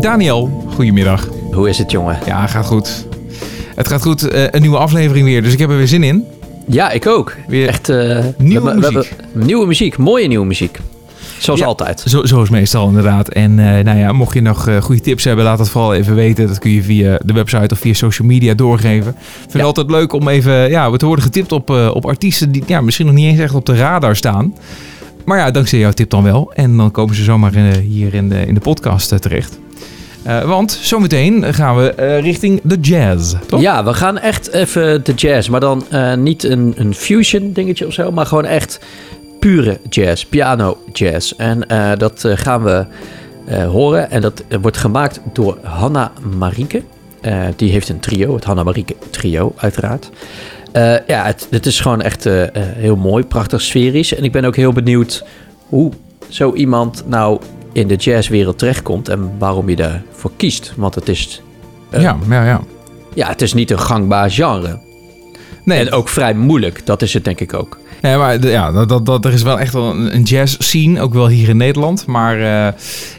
Daniel, goedemiddag. Hoe is het, jongen? Ja, gaat goed. Het gaat goed. Eh, een nieuwe aflevering weer, dus ik heb er weer zin in. Ja, ik ook. Weer Echt eh, nieuwe we we muziek. nieuwe muziek. Mooie nieuwe muziek. Zoals Ja. altijd. Zo, zoals meestal inderdaad. En eh, nou ja, mocht je nog eh, goede tips hebben, laat dat vooral even weten. Dat kun je via de website of via social media doorgeven. Ik vind het altijd leuk om even ja, te worden getipt op, op artiesten die ja, misschien nog niet eens echt op de radar staan. Maar ja, dankzij jouw tip dan wel. En dan komen ze zomaar hier in de, in de podcast eh, terecht. Eh, want zometeen gaan we eh, richting de jazz, toch? Ja, we gaan echt even de jazz. Maar dan niet een, een fusion dingetje of zo. Maar gewoon echt pure jazz. Piano jazz. En dat gaan we horen. En dat wordt gemaakt door Hanna Marieke. Die heeft een trio. Het Hanna Marieke trio, uiteraard. Eh, ja, het, het is gewoon echt eh, heel mooi. Prachtig sferisch. En ik ben ook heel benieuwd hoe zo iemand nou in de jazzwereld terechtkomt. En waarom je daarvoor kiest. Want het is... ja, ja. ja. ja, het is niet een gangbaar genre. Nee, En ook vrij moeilijk, dat is het denk ik ook. Nee, maar ja, dat, dat, dat, er is wel echt wel een, een jazz scene, ook wel hier in Nederland. Maar eh,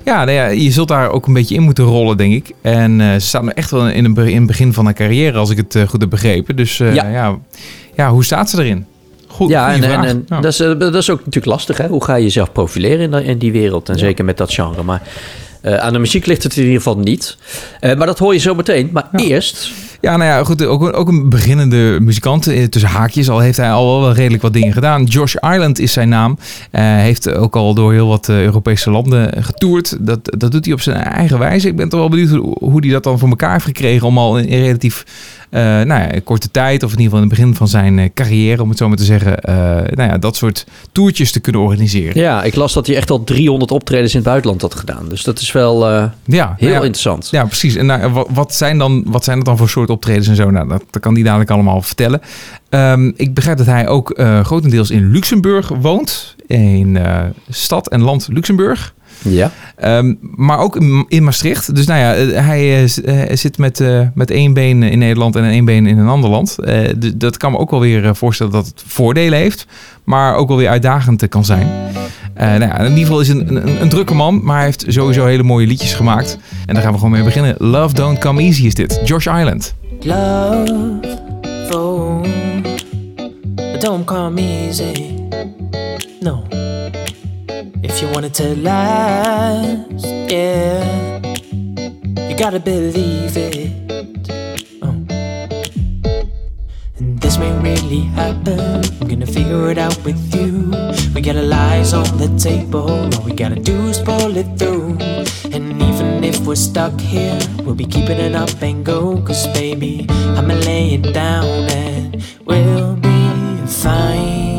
ja, nou ja, je zult daar ook een beetje in moeten rollen, denk ik. En eh, ze staan er echt wel in, een, in het begin van haar carrière, als ik het eh, goed heb begrepen. Dus eh, ja. Ja. Ja, hoe staat ze erin? Goed, ja, en, en, vraag. en Ja. dat, is, eh, dat is ook natuurlijk lastig, hè? Hoe ga je jezelf profileren in, die- in die wereld? En Ja. zeker met dat genre. Maar eh, aan de muziek ligt het in ieder geval niet. Eh, maar dat hoor je zo meteen. Maar Ja. eerst... Ja, nou ja, goed. Ook, ook een beginnende muzikant. eh, Tussen haakjes al heeft hij al wel redelijk wat dingen gedaan. Josh Island is zijn naam. Eh, heeft ook al door heel wat eh, Europese landen getoerd. Dat, dat doet hij op zijn eigen wijze. Ik ben toch wel benieuwd hoe, hij dat dan voor elkaar heeft gekregen. Om al in, relatief nou ja, korte tijd, of in ieder geval in het begin van zijn eh, carrière, om het zo maar te zeggen, eh, nou ja, dat soort toertjes te kunnen organiseren. Ja, ik las dat hij echt al 300 optredens in het buitenland had gedaan. Dus dat is wel eh, Ja, heel nou ja, interessant. Ja, precies. En nou, wat, zijn dan, wat zijn dat dan voor soort optredens en zo? Nou, dat, dat kan die dadelijk allemaal vertellen. Ehm, ik begrijp dat hij ook eh, grotendeels in Luxemburg woont. In eh, stad en land Luxemburg. Ja. Ehm, maar ook in, in Maastricht. Dus nou ja, eh, hij eh, eh, zit met, eh, met één been in Nederland en één been in een ander land. Dat kan me ook wel weer voorstellen dat het voordelen heeft. Maar ook wel weer uitdagend kan zijn. Eh, nou ja, in ieder geval is hij een, een, een drukke man. Maar hij heeft sowieso hele mooie liedjes gemaakt. En daar gaan we gewoon mee beginnen. Love Don't Come Easy is dit. Josh Island. Love but don't come easy. No, if you want it to last, yeah, you gotta believe it. Oh. And this may really happen. I'm gonna figure it out with you. We got our lies on the table. All we gotta do is pull it through. And even if we're stuck here, we'll be keeping it up and go. Cause baby, I'ma lay it down and we'll be fine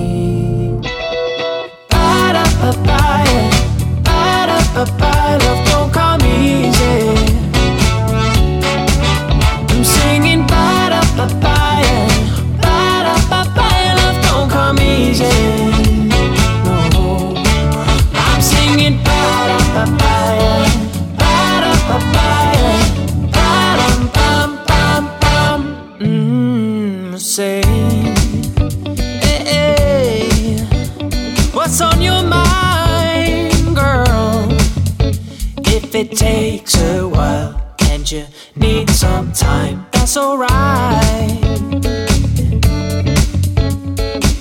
a fire It takes a while and you need some time, that's alright.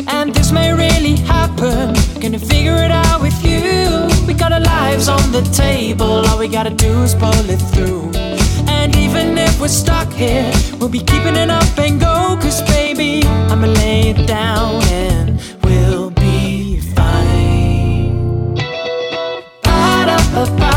And this may really happen. Gonna figure it out with you. We got our lives on the table. All we gotta do is pull it through. And even if we're stuck here, we'll be keeping it up and go. Cause baby, I'ma lay it down and we'll be fine. Ba-da-ba-ba,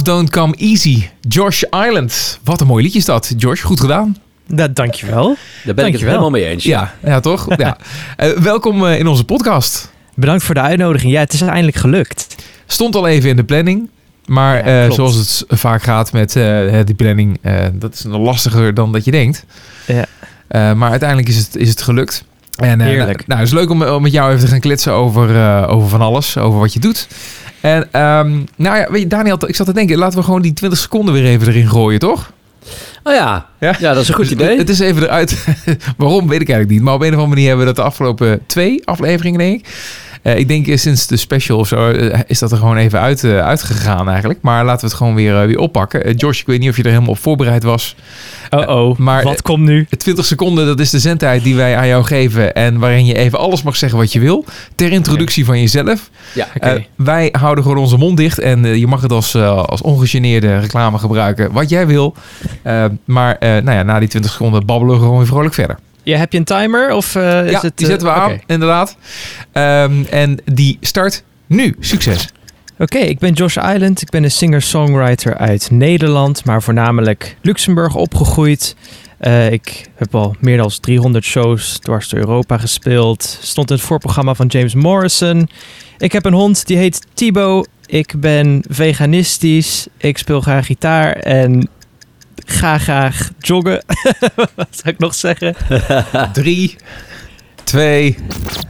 Love Don't Come Easy. Josh Island. Wat een mooi liedje is dat. Josh, goed gedaan. Dat, dankjewel. Daar ben ik het helemaal mee eens. Ja, ja toch? ja. Eh, welkom eh, in onze podcast. Bedankt voor de uitnodiging. Ja, het is eindelijk gelukt. Stond al even in de planning. Maar Ja, eh, zoals het vaak gaat met eh, die planning, eh, dat is nog lastiger dan dat je denkt. Ja. Eh, maar uiteindelijk is het, is het gelukt. En, eh, Heerlijk. Nou, nou, het is leuk om, om met jou even te gaan kletsen over, eh, over van alles, over wat je doet. En ehm, nou ja, weet je, Daniel, ik zat te denken, laten we gewoon die 20 seconden weer even erin gooien, toch? Oh ja. Ja. Ja. dat is een goed Dus idee. Het is even eruit. Waarom, weet ik eigenlijk niet. Maar op een of andere manier hebben we dat de afgelopen twee afleveringen, denk ik. Eh, ik denk sinds de special of zo eh, is dat er gewoon even uit, eh, uitgegaan eigenlijk. Maar laten we het gewoon weer, weer oppakken. Josh, ik weet niet of je er helemaal op voorbereid was. Oh oh, maar- wat komt nu? 20 seconden, dat is de zendtijd die wij aan jou geven. En waarin je even alles mag zeggen wat je wil. Ter introductie van jezelf. Ja. Wij houden gewoon onze mond dicht. En je mag het als, als ongegeneerde reclame gebruiken. Wat jij wil. Maar nou ja, na die 20 seconden babbelen we gewoon weer vrolijk verder. Ja, heb je een timer? Of, eh, is ja, het, die eh, zetten we aan, Oké, inderdaad. Ehm, en die start nu. Succes. Oké, ik ben Josh Island. Ik ben een singer-songwriter uit Nederland, maar voornamelijk Luxemburg opgegroeid. Eh, ik heb al meer dan 300 shows dwars door Europa gespeeld. Stond in het voorprogramma van James Morrison. Ik heb een hond die heet Thibaut. Ik ben veganistisch. Ik speel graag gitaar en ga graag joggen. Wat zou ik nog zeggen? Drie, twee,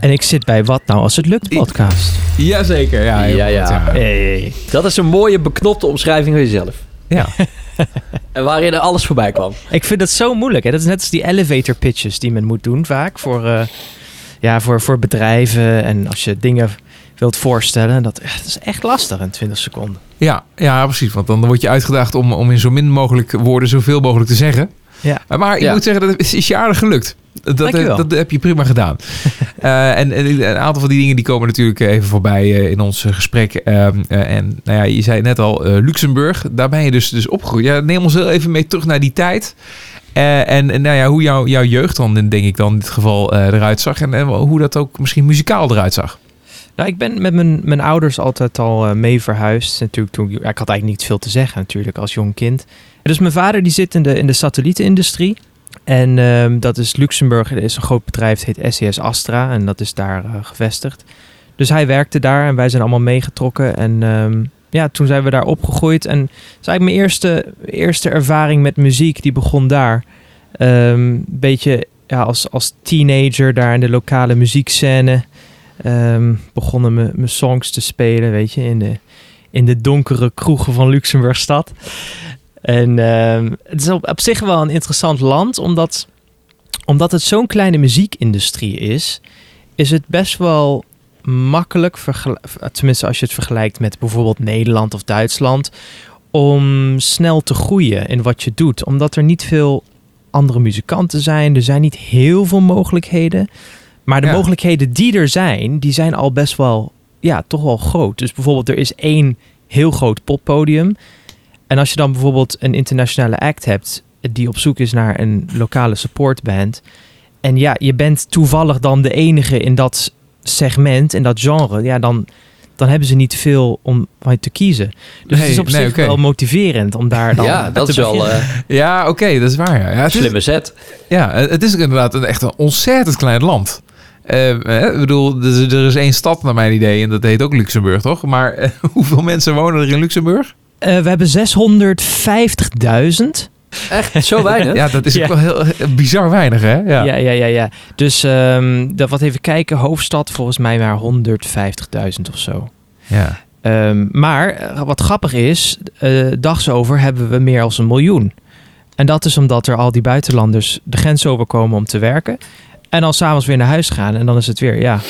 En ik zit bij Wat Nou Als Het Lukt podcast. jazeker. Ja, Ja, ja. Hey. Dat is een mooie beknopte omschrijving van jezelf. Ja. En waarin er alles voorbij kwam. Ik vind dat zo moeilijk. Hè? Dat is net als die elevator pitches die men moet doen vaak voor, eh, ja, voor, voor bedrijven. En als je dingen wilt voorstellen, dat, dat is echt lastig in 20 seconden. Ja, ja, precies. Want dan word je uitgedaagd om, om in zo min mogelijk woorden zoveel mogelijk te zeggen. Ja. Eh, Maar ik Ja. moet zeggen, dat is, is je aardig gelukt. Dat, dat, heb je prima gedaan. Eh, en, en een aantal van die dingen die komen natuurlijk even voorbij eh, in ons eh, gesprek. Ehm, eh, en nou ja, je zei net al, eh, Luxemburg, daar ben je dus, dus opgegroeid. Ja, neem ons heel even mee terug naar die tijd. Eh, en, en nou ja, hoe jouw jouw jeugd dan, denk ik dan in dit geval, eh, eruit zag. En, en hoe dat ook misschien muzikaal eruit zag. Nou, ik ben met mijn, mijn ouders altijd al eh, mee verhuisd. Natuurlijk toen, ik had eigenlijk niet veel te zeggen natuurlijk als jong kind. Dus mijn vader die zit in de, in de satellietenindustrie. En ehm, dat is Luxemburg, er is een groot bedrijf, het heet SES Astra. En dat is daar eh, gevestigd. Dus hij werkte daar en wij zijn allemaal meegetrokken. En ehm, ja, toen zijn we daar opgegroeid. En dat eigenlijk mijn eerste, eerste ervaring met muziek, die begon daar. Ehm, Een beetje ja, als, als teenager daar in de lokale muziekscène. Ehm, begonnen mijn songs te spelen, weet je, in de, in de donkere kroegen van Luxemburgstad. En ehm, het is op, op zich wel een interessant land, omdat, omdat het zo'n kleine muziekindustrie is, is het best wel makkelijk, tenminste als je het vergelijkt met bijvoorbeeld Nederland of Duitsland, om snel te groeien in wat je doet. Omdat er niet veel andere muzikanten zijn, er zijn niet heel veel mogelijkheden. Maar de Ja. mogelijkheden die er zijn, die zijn al best wel, ja, toch wel groot. Dus bijvoorbeeld er is één heel groot poppodium. En als je dan bijvoorbeeld een internationale act hebt die op zoek is naar een lokale supportband. En ja, je bent toevallig dan de enige in dat segment, in dat genre. Ja, dan, dan hebben ze niet veel om uit te kiezen. Dus het is op nee, zich wel motiverend om daar dan ja, dat te is wel beginnen. eh, Ja, oké, dat is waar. Ja. Is, slimme set. ja, het is inderdaad een, echt een ontzettend klein land. Eh, eh, ik bedoel, er is- er is één stad naar mijn idee en dat heet ook Luxemburg, toch? Maar eh, hoeveel mensen wonen er in Luxemburg? Eh, we hebben 650.000. Echt, zo weinig? Ja, dat is Ja. ook wel heel bizar weinig, hè? Ja. Ja, ja, ja, ja. Dus ehm, dat, wat even kijken, hoofdstad volgens mij maar 150.000 of zo. ja. Ehm, maar wat grappig is, eh dags over hebben we meer dan een miljoen. En dat is omdat er al die buitenlanders de grens overkomen om te werken. En dan s'avonds weer naar huis gaan. En dan is het weer, ja,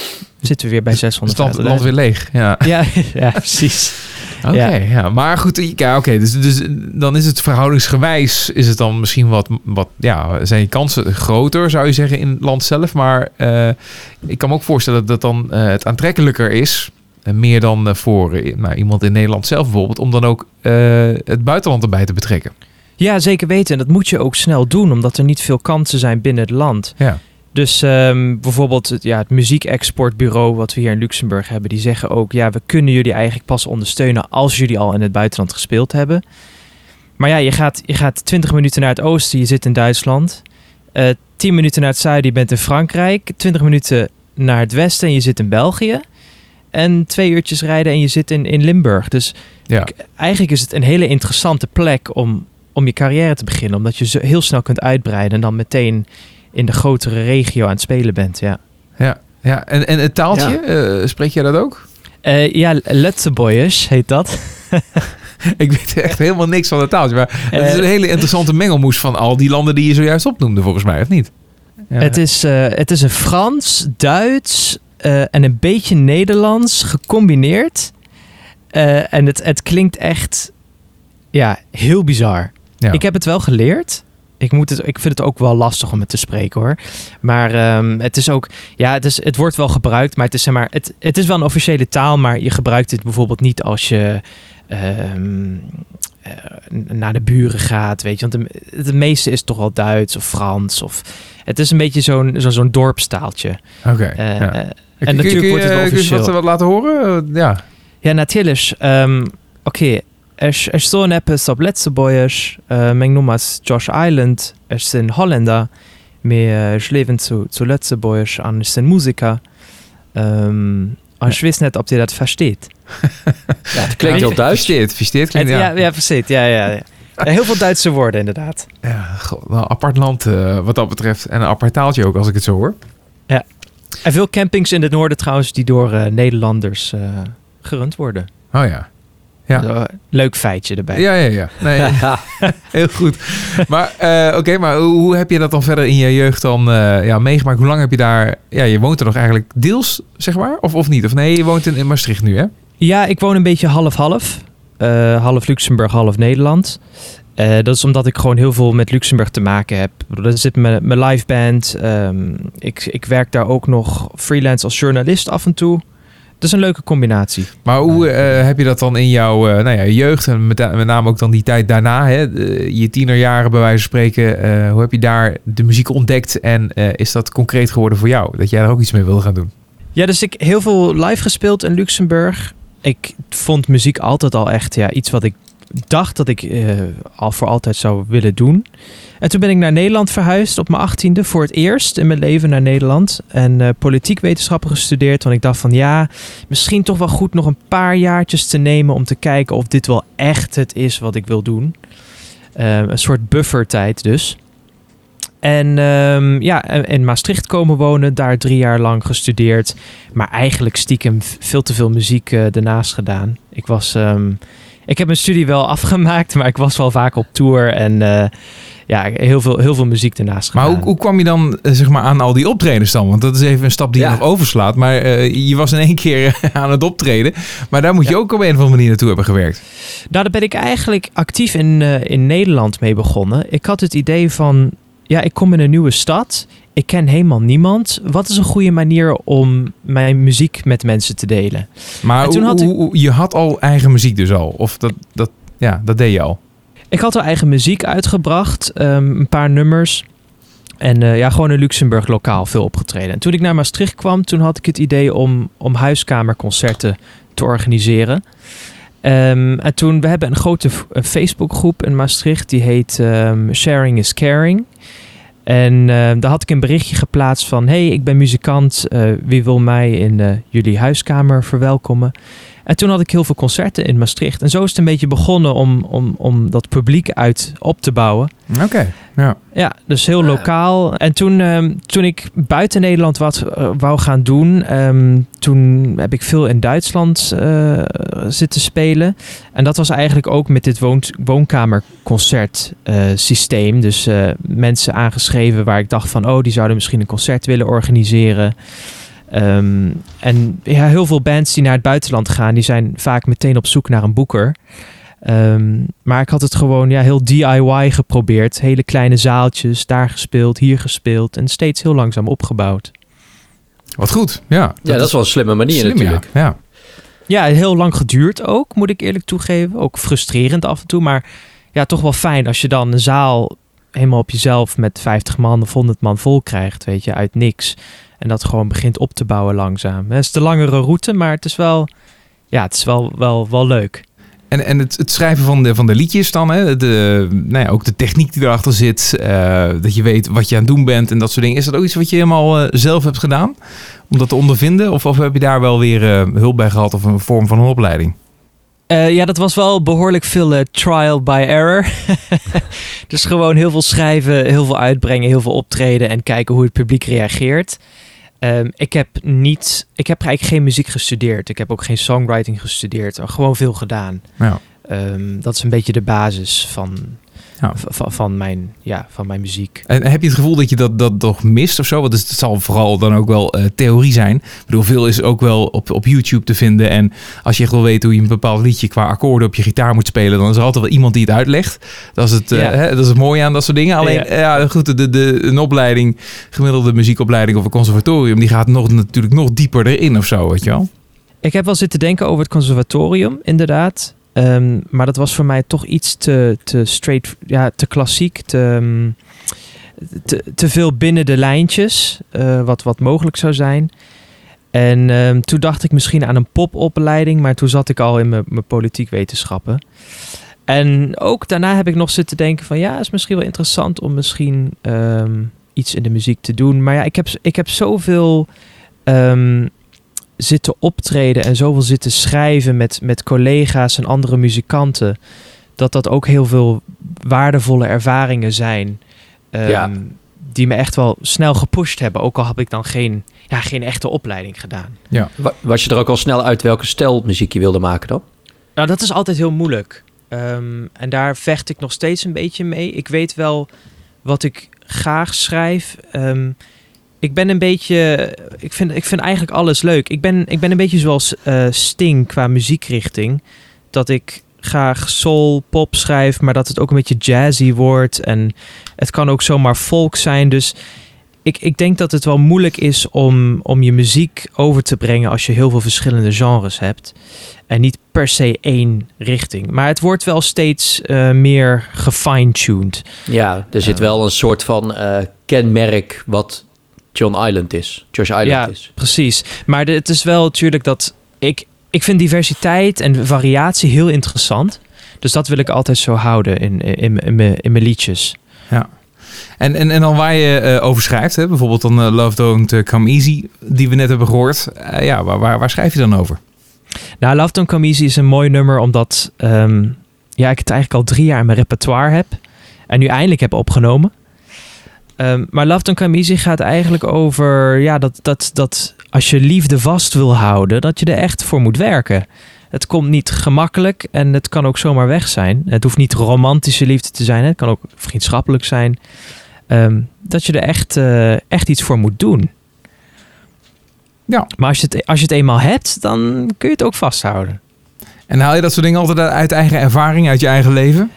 zitten we weer bij Het land, 650.000. land weer leeg. Ja. Ja, ja, precies. Oké, Ja. ja. Maar goed, ja, oké. dus, dus dan is het verhoudingsgewijs, is het dan misschien wat, wat, ja, zijn je kansen groter, zou je zeggen, in het land zelf. Maar eh, ik kan me ook voorstellen dat dan eh, het aantrekkelijker is, eh, meer dan voor nou, iemand in Nederland zelf bijvoorbeeld, om dan ook het buitenland erbij te betrekken. Ja, zeker weten. En dat moet je ook snel doen, omdat er niet veel kansen zijn binnen het land. Ja. Dus ehm, bijvoorbeeld het, ja, het muziekexportbureau wat we hier in Luxemburg hebben, die zeggen ook, ja, we kunnen jullie eigenlijk pas ondersteunen als jullie al in het buitenland gespeeld hebben. Maar ja, je gaat, je gaat 20 minuten naar het oosten, je zit in Duitsland. Eh 10 minuten naar het zuiden, je bent in Frankrijk. 20 minuten naar het westen en je zit in België. En twee uurtjes rijden en je zit in, in Limburg. Dus Ja. eigenlijk is het een hele interessante plek om, om je carrière te beginnen. Omdat je zo heel snel kunt uitbreiden en dan meteen in de grotere regio aan het spelen bent. Ja, Ja, ja. En, en het taaltje, eh, spreek jij dat ook? Eh ja Letzeboyers heet dat. Ik weet echt helemaal niks van het taaltje. Maar het is Eh, een hele interessante mengelmoes van al die landen die je zojuist opnoemde, volgens mij, of niet? Ja. Het, is, eh, het is een Frans, Duits eh, en een beetje Nederlands gecombineerd. Eh, en het, het klinkt echt ja, heel bizar. Ja. Ik heb het wel geleerd. Ik, moet het, ik vind het ook wel lastig om het te spreken hoor. Maar ehm, het is ook, ja, het, is, het wordt wel gebruikt, maar het is, zeg maar het, het is wel een officiële taal, maar je gebruikt het bijvoorbeeld niet als je ehm, eh, naar de buren gaat, weet je. Want de, het meeste is toch wel Duits of Frans of het is een beetje zo'n zo, zo'n dorpstaaltje. Oké. Eh, ja. eh, Kun- en natuurlijk wordt het wel kun je wat, officieel. wat laten horen? Eh, ja. Ja, natuurlijk. Um, Oké, er, er staan etwas op Letzeboyers. Uh, mijn naam is Josh Island. Er zijn Holländer. Maar ik leven zu, zu Letzeboyers en ik ben musiker. Ik weet net of je dat versteet. Ja, klinkt, ja, ja. ja, ja, versteed. Ja, ja, ja. Ja, Heel veel Duitse woorden, inderdaad. Ja, goh, wel een apart land eh, wat dat betreft. En een apart taaltje ook, als ik het zo hoor. En veel campings in het noorden trouwens die door eh, Nederlanders eh, gerund worden. Oh ja. Ja. Leuk feitje erbij. Ja, ja, ja. Nee, heel goed. Maar eh, oké, maar hoe, heb je dat dan verder in je jeugd dan eh, ja, meegemaakt? Hoe lang heb je daar... Ja, je woont er nog eigenlijk deels, zeg maar? Of, of niet? Of nee, je woont in, in Maastricht nu, hè? Ja, ik woon een beetje half-half. Eh, half Luxemburg, half Nederland. Dat is omdat ik gewoon heel veel met Luxemburg te maken heb. Daar zit mijn, mijn live band. Ehm, ik, ik werk daar ook nog freelance als journalist af en toe. Dat is een leuke combinatie. Maar hoe eh, heb je dat dan in jouw eh, nou ja, jeugd en met, met name ook dan die tijd daarna, hè, de- je tienerjaren bij wijze van spreken, eh, hoe heb je daar de muziek ontdekt en eh, is dat concreet geworden voor jou? Dat jij er ook iets mee wilde gaan doen? Ja, dus ik heel veel live gespeeld in Luxemburg. Ik vond muziek altijd al echt ja, iets wat ik dacht dat ik eh, al voor altijd zou willen doen. En toen ben ik naar Nederland verhuisd op mijn achttiende voor het eerst in mijn leven naar Nederland. En eh politiek wetenschappen gestudeerd. Want ik dacht van ja, misschien toch wel goed nog een paar jaartjes te nemen om te kijken of dit wel echt het is wat ik wil doen. Eh, een soort buffertijd dus. En ehm, ja, en- in Maastricht komen wonen, daar drie jaar lang gestudeerd. Maar eigenlijk stiekem veel te veel muziek eh, ernaast gedaan. Ik was, ehm, ik heb mijn studie wel afgemaakt, maar ik was wel vaak op tour en eh, ja, heel veel, heel veel muziek ernaast Maar hoe, hoe kwam je dan eh, zeg maar, aan al die optredens dan? Want dat is even een stap die Ja. je nog overslaat. Maar eh, je was in één keer aan het optreden. Maar daar moet je Ja. ook op een of andere manier naartoe hebben gewerkt. Nou, daar ben ik eigenlijk actief in, eh, in Nederland mee begonnen. Ik had het idee van, ja, ik kom in een nieuwe stad. Ik ken helemaal niemand. Wat is een goede manier om mijn muziek met mensen te delen? Maar En toen had ik- je had al eigen muziek dus al? Of dat, dat, ja, dat deed je al? Ik had al eigen muziek uitgebracht, ehm, een paar nummers. En eh, ja, gewoon in Luxemburg lokaal veel opgetreden. En toen ik naar Maastricht kwam, toen had ik het idee om, om huiskamerconcerten te organiseren. Ehm, en toen, we hebben een grote Facebookgroep in Maastricht, die heet ehm, Sharing is Caring. En ehm, daar had ik een berichtje geplaatst van, hey, ik ben muzikant, eh, wie wil mij in eh, jullie huiskamer verwelkomen? En toen had ik heel veel concerten in Maastricht. En zo is het een beetje begonnen om, om, om dat publiek uit op te bouwen. Oké, ja. Ja, dus heel lokaal. En toen, ehm, toen ik buiten Nederland wat eh, wou gaan doen, ehm, toen heb ik veel in Duitsland eh, zitten spelen. En dat was eigenlijk ook met dit woont, woonkamerconcert eh, systeem. Dus mensen aangeschreven waar ik dacht van, oh, die zouden misschien een concert willen organiseren. Ehm, en ja, heel veel bands die naar het buitenland gaan, die zijn vaak meteen op zoek naar een boeker. Ehm, maar ik had het gewoon ja, heel DIY geprobeerd. Hele kleine zaaltjes, daar gespeeld, hier gespeeld en steeds heel langzaam opgebouwd. Wat goed, ja. Ja, dat is wel een slimme manier slim, natuurlijk. Ja. ja. Ja, heel lang geduurd ook, moet ik eerlijk toegeven. Ook frustrerend af en toe, maar ja, toch wel fijn als je dan een zaal helemaal op jezelf met 50 man of 100 man vol krijgt, weet je, uit niks. En dat gewoon begint op te bouwen langzaam. Het is de langere route, maar het is wel, ja, het is wel, wel, wel leuk. En, en het, het schrijven van de, van de liedjes dan, hè? De, nou ja, ook de techniek die erachter zit, eh, dat je weet wat je aan het doen bent en dat soort dingen. Is dat ook iets wat je helemaal eh, zelf hebt gedaan om dat te ondervinden? Of, of heb je daar wel weer eh, hulp bij gehad of een vorm van een opleiding? Ja, dat was wel behoorlijk veel trial by error. dus gewoon heel veel schrijven, heel veel uitbrengen, heel veel optreden en kijken hoe het publiek reageert. Ehm, ik heb niet, ik heb eigenlijk geen muziek gestudeerd. Ik heb ook geen songwriting gestudeerd. Gewoon veel gedaan. Ja. Ehm, dat is een beetje de basis van, Ja. van, van, mijn, ja, van mijn muziek. En heb je het gevoel dat je dat, dat nog mist of zo? Want het zal vooral dan ook wel eh, theorie zijn. Ik bedoel, veel is ook wel op, op YouTube te vinden. En als je echt wil weten hoe je een bepaald liedje qua akkoorden op je gitaar moet spelen, dan is er altijd wel iemand die het uitlegt. Dat is het, Ja. hè, dat is het mooie aan dat soort dingen. Alleen, Ja. ja, goed, de, de, een opleiding, gemiddelde muziekopleiding of een conservatorium, die gaat nog, natuurlijk nog dieper erin of zo, weet je wel? Ik heb wel zitten denken over het conservatorium, inderdaad. Ehm, maar dat was voor mij toch iets te, te straight, ja, te klassiek, te, ehm, te, te veel binnen de lijntjes, eh, wat, wat mogelijk zou zijn. En ehm, toen dacht ik misschien aan een popopleiding, maar toen zat ik al in mijn politiek wetenschappen. En ook daarna heb ik nog zitten denken van ja, is misschien wel interessant om misschien iets in de muziek te doen. Maar ja, ik heb, ik heb zoveel zitten optreden en zoveel zitten schrijven met, met collega's en andere muzikanten. Dat dat ook heel veel waardevolle ervaringen zijn. ehm, Ja. Die me echt wel snel gepusht hebben. Ook al heb ik dan geen, ja, geen echte opleiding gedaan. Wa- Was je er ook al snel uit welke stijl muziek je wilde maken dan? Nou, dat is altijd heel moeilijk. Ehm, en daar vecht ik nog steeds een beetje mee. Ik weet wel wat ik graag schrijf. Ehm, ik ben een beetje. Ik vind, ik vind eigenlijk alles leuk. Ik ben, ik ben een beetje zoals eh, Sting qua muziekrichting. Dat ik graag soul, pop schrijf, maar dat het ook een beetje jazzy wordt. En het kan ook zomaar folk zijn. Dus ik, ik denk dat het wel moeilijk is om, om je muziek over te brengen als je heel veel verschillende genres hebt. En niet per se één richting. Maar het wordt wel steeds eh, meer gefine-tuned. Ja, er zit Ja. wel een soort van eh, kenmerk wat John Island is. Josh Island Ja. is. Precies. Maar de- het is wel natuurlijk dat ik, ik vind diversiteit en variatie heel interessant. Dus dat wil ik altijd zo houden in, in, in, mijn- in mijn liedjes. En, en, en dan waar je eh, over schrijft, hè? bijvoorbeeld dan eh, Love Don't eh, Come Easy, die we net hebben gehoord. Eh, ja, waar, waar, waar schrijf je dan over? Nou, Love Don't Come Easy is een mooi nummer omdat ehm, ja, ik het eigenlijk al drie jaar in mijn repertoire heb. En nu eindelijk heb opgenomen. Ehm, maar Love Don't Come gaat eigenlijk over ja, dat, dat, dat als je liefde vast wil houden, dat je er echt voor moet werken. Het komt niet gemakkelijk en het kan ook zomaar weg zijn. Het hoeft niet romantische liefde te zijn, hè. het kan ook vriendschappelijk zijn. Ehm, dat je er echt, eh, echt iets voor moet doen. Ja. Maar als je, het, als je het eenmaal hebt, dan kun je het ook vasthouden. En haal je dat soort dingen altijd uit eigen ervaring, uit je eigen leven?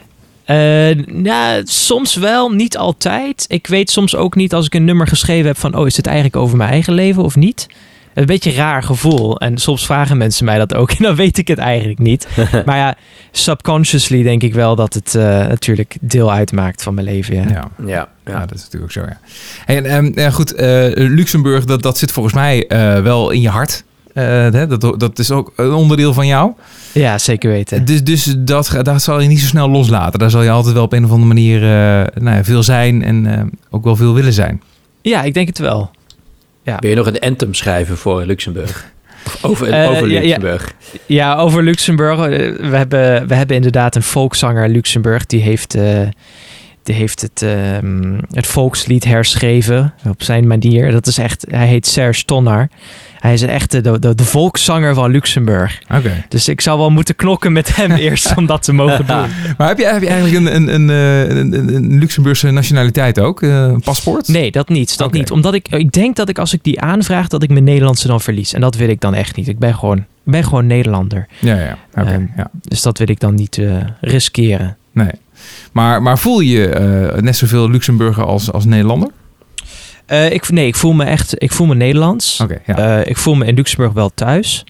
Eh, nou, soms wel, niet altijd. Ik weet soms ook niet als ik een nummer geschreven heb van... oh, is dit eigenlijk over mijn eigen leven of niet? Een beetje een raar gevoel. En soms vragen mensen mij dat ook en dan weet ik het eigenlijk niet. maar ja, subconsciously denk ik wel dat het eh, natuurlijk deel uitmaakt van mijn leven. Ja. Ja. Ja, dat is natuurlijk zo, ja. En ehm, ja, goed, eh, Luxemburg, dat, dat zit volgens mij eh, wel in je hart. Eh, hè, dat, dat is ook een onderdeel van jou. Ja, zeker weten. Dus, dus dat, dat zal je niet zo snel loslaten. Daar zal je altijd wel op een of andere manier eh, nou ja, veel zijn en eh, ook wel veel willen zijn. Ja, ik denk het wel. Wil je nog een anthem schrijven voor Luxemburg? Over, Eh, over ja, ja. Luxemburg? Ja, over Luxemburg. We hebben, we hebben inderdaad een volkszanger Luxemburg. Die heeft, eh, die heeft het, ehm, het volkslied herschreven op zijn manier. Dat is echt, hij heet Serge Tonnar. Hij is een echte, de, de, de volkszanger van Luxemburg. Oké. Dus ik zou wel moeten knokken met hem eerst om dat te mogen doen. Maar heb je, heb je eigenlijk een, een, een, eh, een, een- een Luxemburgse nationaliteit ook? Eh, Een paspoort? Nee, dat niet. Dat niet. Omdat ik, ik denk dat ik als ik die aanvraag, dat ik mijn Nederlandse dan verlies. En dat wil ik dan echt niet. Ik ben gewoon, ben gewoon Nederlander. Ja, ja. Oké. Ehm, ja. Dus dat wil ik dan niet eh, riskeren. Nee. Maar, maar voel je eh, net zoveel Luxemburger als, als Nederlander? Eh, ik, nee, ik voel me echt, ik voel me Nederlands. Ja. Eh, ik voel me in Luxemburg wel thuis.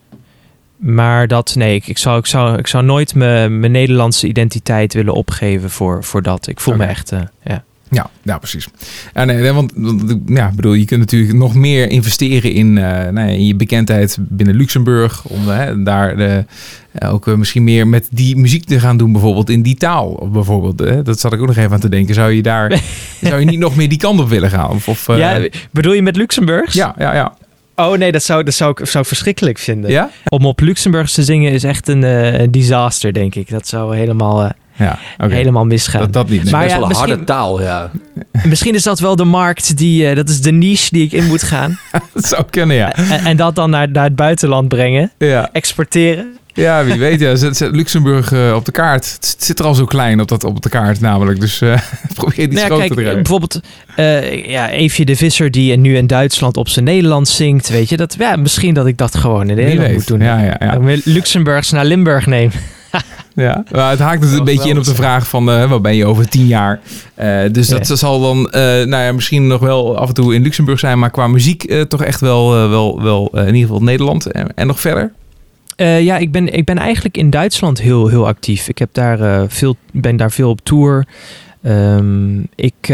Maar dat, nee, ik, ik, zou, ik, zou, ik zou nooit mijn Nederlandse identiteit willen opgeven voor, voor dat. Ik voel me echt, ja. Ja, ja precies. Ja, nee, nee, want ja, bedoel, je kunt natuurlijk nog meer investeren in, eh, nou ja, in je bekendheid binnen Luxemburg. Om hè, daar eh, ook eh, misschien meer met die muziek te gaan doen, bijvoorbeeld in die taal. Bijvoorbeeld, dat zat ik ook nog even aan te denken. Zou je daar zou je niet nog meer die kant op willen gaan? Of, of, eh, ja. Bedoel je met Luxemburgs? ja, ja, ja. Oh nee, dat zou, dat zou, ik, zou ik verschrikkelijk vinden. Ja? Om op Luxemburgs te zingen is echt een eh, een disaster, denk ik. Dat zou helemaal, eh, Ja, helemaal misgaan. Dat, dat niet. nee. Maar Best ja, wel een harde taal, ja. Misschien is dat wel de markt, die, eh, dat is de niche die ik in moet gaan. dat zou kunnen, ja. en, en dat dan naar, naar het buitenland brengen, Ja, exporteren. ja wie weet. Ja. Zet, zet Luxemburg eh, op de kaart. Het zit er al zo klein op, dat, op de kaart namelijk. Dus eh probeer het iets Nou ja, groter kijk, te krijgen. bijvoorbeeld eh ja, Eefje de Visser die nu in Duitsland op zijn Nederlands zingt, weet je. Dat, ja, misschien dat ik dat gewoon in Nederland moet doen. Ja, ja, ja. Luxemburgs naar Limburg neem. Ja, maar het haakt dus een beetje in op de vraag van eh waar ben je over tien jaar. Eh, dus dat zal dan eh, nou ja, misschien nog wel af en toe in Luxemburg zijn, maar qua muziek toch echt wel, wel, wel in ieder geval Nederland en, en nog verder. Ja, ik ben, ik ben eigenlijk in Duitsland heel, heel actief. Ik heb daar, veel, ben daar veel op tour. Ehm, ik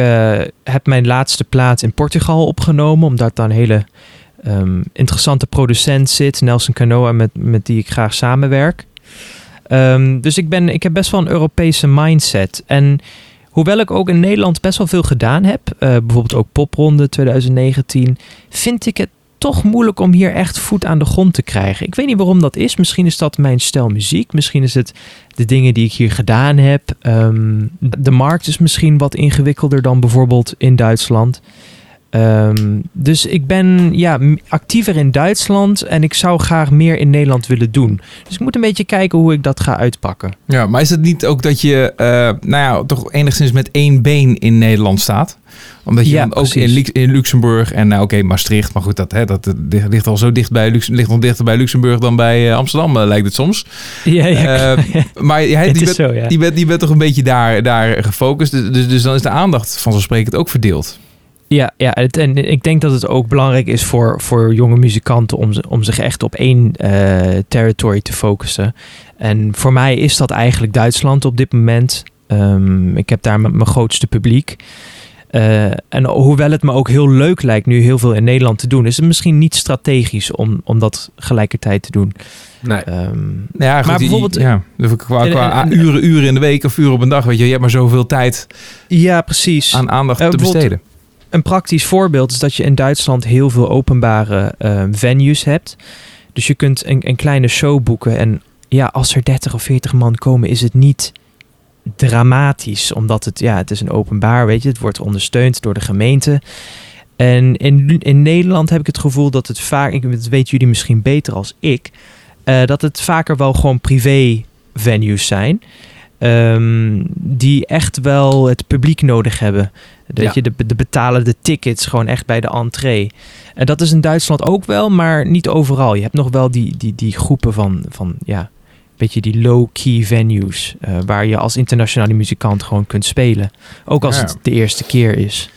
heb mijn laatste plaat in Portugal opgenomen, omdat daar een hele ehm, interessante producent zit, Nelson Canoa, met, met die ik graag samenwerk. Ehm, dus ik, ben, ik heb best wel een Europese mindset. En hoewel ik ook in Nederland best wel veel gedaan heb, eh, bijvoorbeeld ook Popronde 2019, vind ik het toch moeilijk om hier echt voet aan de grond te krijgen. Ik weet niet waarom dat is. Misschien is dat mijn stijl muziek. Misschien is het de dingen die ik hier gedaan heb. Ehm, de markt is misschien wat ingewikkelder dan bijvoorbeeld in Duitsland. Ehm, dus ik ben ja, actiever in Duitsland en ik zou graag meer in Nederland willen doen. Dus ik moet een beetje kijken hoe ik dat ga uitpakken. Ja, maar is het niet ook dat je eh, nou ja, toch enigszins met één been in Nederland staat? Omdat je Ja, dan ook in, in Luxemburg en nou oké, Maastricht, maar goed, dat, hè, dat ligt ligt al zo dicht bij ligt nog dichter bij Luxemburg dan bij eh, Amsterdam, eh, lijkt het soms. Ja, ja, Eh, maar jij, het die, bent, zo, ja. die, bent, die bent toch een beetje daar, daar gefocust. Dus, dus, dus dan is de aandacht vanzelfsprekend ook verdeeld. Ja, ja het, en ik denk dat het ook belangrijk is voor, voor jonge muzikanten om, ze, om zich echt op één eh territory te focussen. En voor mij is dat eigenlijk Duitsland op dit moment. Ehm, ik heb daar mijn grootste publiek. Eh, en hoewel het me ook heel leuk lijkt nu heel veel in Nederland te doen, is het misschien niet strategisch om, om dat gelijkertijd te doen. Nee. Ehm, Ja, goed, Maar die- bijvoorbeeld- ja, qua, qua En- en- uren, uren in de week of uren op een dag, weet je, je hebt maar zoveel tijd ja, precies. aan aandacht Eh, te besteden. Een praktisch voorbeeld is dat je in Duitsland heel veel openbare eh, venues hebt. Dus je kunt een, een kleine show boeken. En ja, als er 30 of 40 man komen, is het niet dramatisch. Omdat het, ja, het is een openbaar, weet je. Het wordt ondersteund door de gemeente. En in, in Nederland heb ik het gevoel dat het vaak, ik, dat weten jullie misschien beter als ik, eh, dat het vaker wel gewoon privé venues zijn. Ehm, die echt wel het publiek nodig hebben. Dat Ja. je de, de betalen de tickets gewoon echt bij de entree. En dat is in Duitsland ook wel, maar niet overal. Je hebt nog wel die, die, die groepen van, van ja, beetje die low-key venues. eh, waar je als internationale muzikant gewoon kunt spelen. Ook als Ja. het de eerste keer is.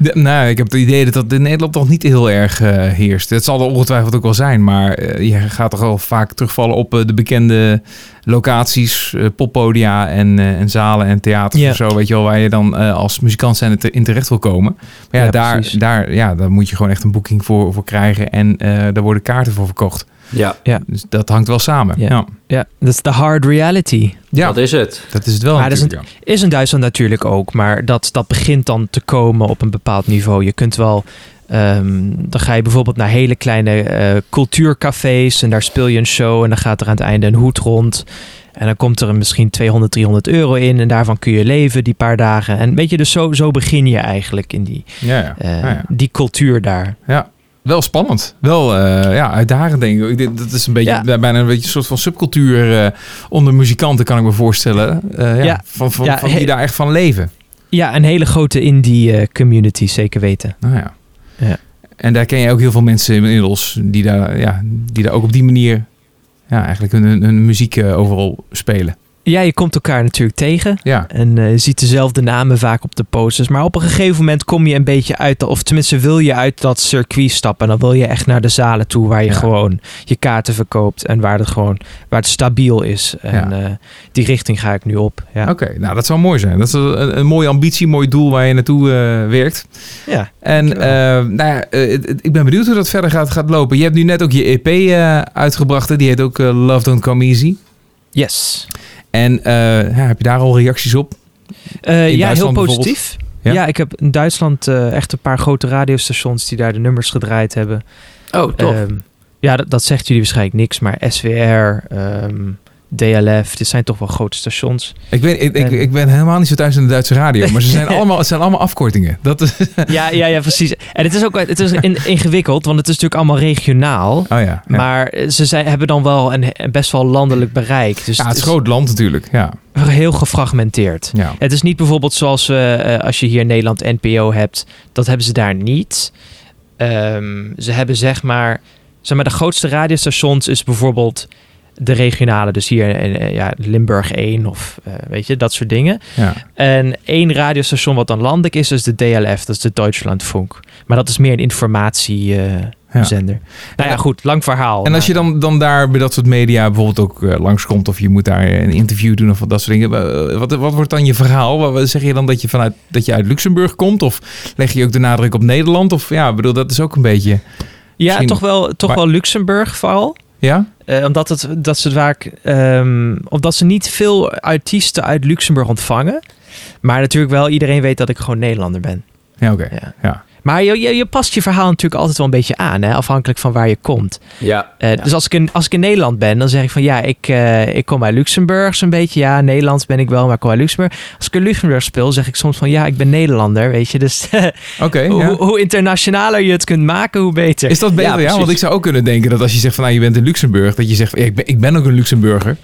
De- nou, ik heb het idee dat dat in Nederland nog niet heel erg eh, heerst. Het zal er ongetwijfeld ook wel zijn, maar eh, je gaat toch wel vaak terugvallen op eh, de bekende locaties, poppodia en, en zalen en theaters Ja. of zo, weet je wel, waar je dan als muzikant zijn in terecht wil komen. Maar ja, Ja, daar, precies. daar, ja, daar moet je gewoon echt een boeking voor, voor krijgen en daar worden kaarten voor verkocht. Ja, Dus dat hangt wel samen. Ja. Ja, Ja, dat is de hard reality. ja. dat is het. dat is het wel Maar dat is ja. Is in Duitsland natuurlijk ook, maar dat, dat begint dan te komen op een bepaald niveau. Je kunt wel, ehm, dan ga je bijvoorbeeld naar hele kleine eh, cultuurcafés en daar speel je een show en dan gaat er aan het einde een hoed rond. En dan komt er misschien 200, 300 euro in. En daarvan kun je leven die paar dagen. En weet je, dus zo, zo begin je eigenlijk in die, Ja, ja. eh, ja, ja. die cultuur daar. Ja. Wel spannend. Wel eh, ja, uitdagend denk ik. Dat is een beetje Ja. bijna een beetje een soort van subcultuur eh, onder muzikanten kan ik me voorstellen. Eh, ja. Van, van, die daar echt van leven. Ja, een hele grote indie community, zeker weten. Nou ja. Ja. En daar ken je ook heel veel mensen inmiddels die daar, ja, die daar ook op die manier ja, eigenlijk hun, hun muziek overal spelen. Ja, je komt elkaar natuurlijk tegen. Ja, En eh, je ziet dezelfde namen vaak op de posters. Maar op een gegeven moment kom je een beetje uit, of tenminste wil je uit dat circuit stappen. En dan wil je echt naar de zalen toe waar je Ja. gewoon je kaarten verkoopt. En waar het gewoon waar het stabiel is. En Ja. eh, die richting ga ik nu op. Ja. oké. Nou, dat zou mooi zijn. Dat is een, een mooie ambitie, een mooi doel waar je naartoe eh, werkt. ja. En nou ja, ik ben benieuwd hoe dat verder gaat, gaat lopen. Je hebt nu net ook je EP uitgebracht. Die heet ook Love Don't Come Easy. Yes. En eh, ja, heb je daar al reacties op? Eh, ja, heel positief. Ja? Ja? ik heb in Duitsland eh, echt een paar grote radiostations die daar de nummers gedraaid hebben. Oh, tof. Ehm, ja, dat, dat zegt jullie waarschijnlijk niks, maar SWR, ehm, DLF, dit zijn toch wel grote stations. Ik ben, ik, ik, En- ik ben helemaal niet zo thuis in de Duitse radio. Maar ze zijn allemaal, het zijn allemaal afkortingen. Dat is, Ja, ja, ja, precies. En het is ook het is in- ingewikkeld, want het is natuurlijk allemaal regionaal. oh ja. ja. Maar ze zijn, hebben dan wel een, best wel landelijk bereik. Dus ja, het het is een groot land natuurlijk. Ja. heel gefragmenteerd. Ja. Het is niet bijvoorbeeld zoals eh, als je hier in Nederland NPO hebt, dat hebben ze daar niet. Ehm, ze hebben zeg maar, zeg maar, de grootste radiostations is bijvoorbeeld de regionale, dus hier in eh, ja, Limburg 1 of eh, weet je, dat soort dingen. Ja. En één radiostation wat dan landelijk is, is de DLF, dat is de Deutschlandfunk. Maar dat is meer een informatiezender. Ja. zender Nou ja, goed, lang verhaal. En als je dan, dan daar bij dat soort media bijvoorbeeld ook eh, langskomt... of je moet daar een interview doen of dat soort dingen... eh, Wat, wat wordt dan je verhaal? Wat- Zeg je dan dat je, vanuit, dat je uit Luxemburg komt? Of leg je ook de nadruk op Nederland? Of ja, ik bedoel, dat is ook een beetje... ja, toch wel, toch maar- wel Luxemburg vooral. Ja? Eh, omdat, het, dat ze vaak, ehm, omdat ze niet veel artiesten uit Luxemburg ontvangen. Maar natuurlijk wel, iedereen weet dat ik gewoon Nederlander ben. Ja, oké. Ja. Ja. Maar je, je, je past je verhaal natuurlijk altijd wel een beetje aan, hè? afhankelijk van waar je komt. ja. Eh, Dus als ik, in, als ik in Nederland ben, dan zeg ik van ja, ik, eh, ik kom uit Luxemburg zo'n beetje. Ja, Nederlands ben ik wel, maar ik kom uit Luxemburg. Als ik in Luxemburg speel, zeg ik soms van ja, ik ben Nederlander, weet je. Dus ja. hoe, hoe internationaler je het kunt maken, hoe beter. Is dat beter? Ja, want ik zou ook kunnen denken dat als je zegt van nou, je bent in Luxemburg, dat je zegt ja, ik, ben, ik ben ook een Luxemburger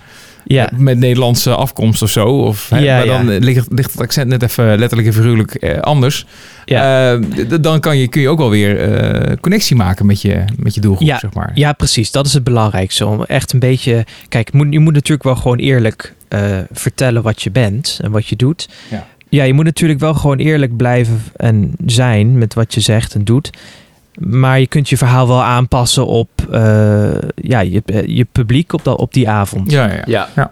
Ja, met Nederlandse afkomst of zo. Of, hè, Ja, maar dan eh, ligt, ligt het accent net even letterlijk en figuurlijk eh, anders. ja. Eh, dan kan je, kun je ook wel weer eh, connectie maken met je, met je doelgroep, Ja, zeg maar. Ja, precies. Dat is het belangrijkste. Om echt een beetje. Kijk, moet, je moet natuurlijk wel gewoon eerlijk eh, vertellen wat je bent en wat je doet. Ja. ja, je moet natuurlijk wel gewoon eerlijk blijven en zijn met wat je zegt en doet. Maar je kunt je verhaal wel aanpassen op eh, ja, je, je publiek op, dat, op die avond. Ja, ja, ja. Ja.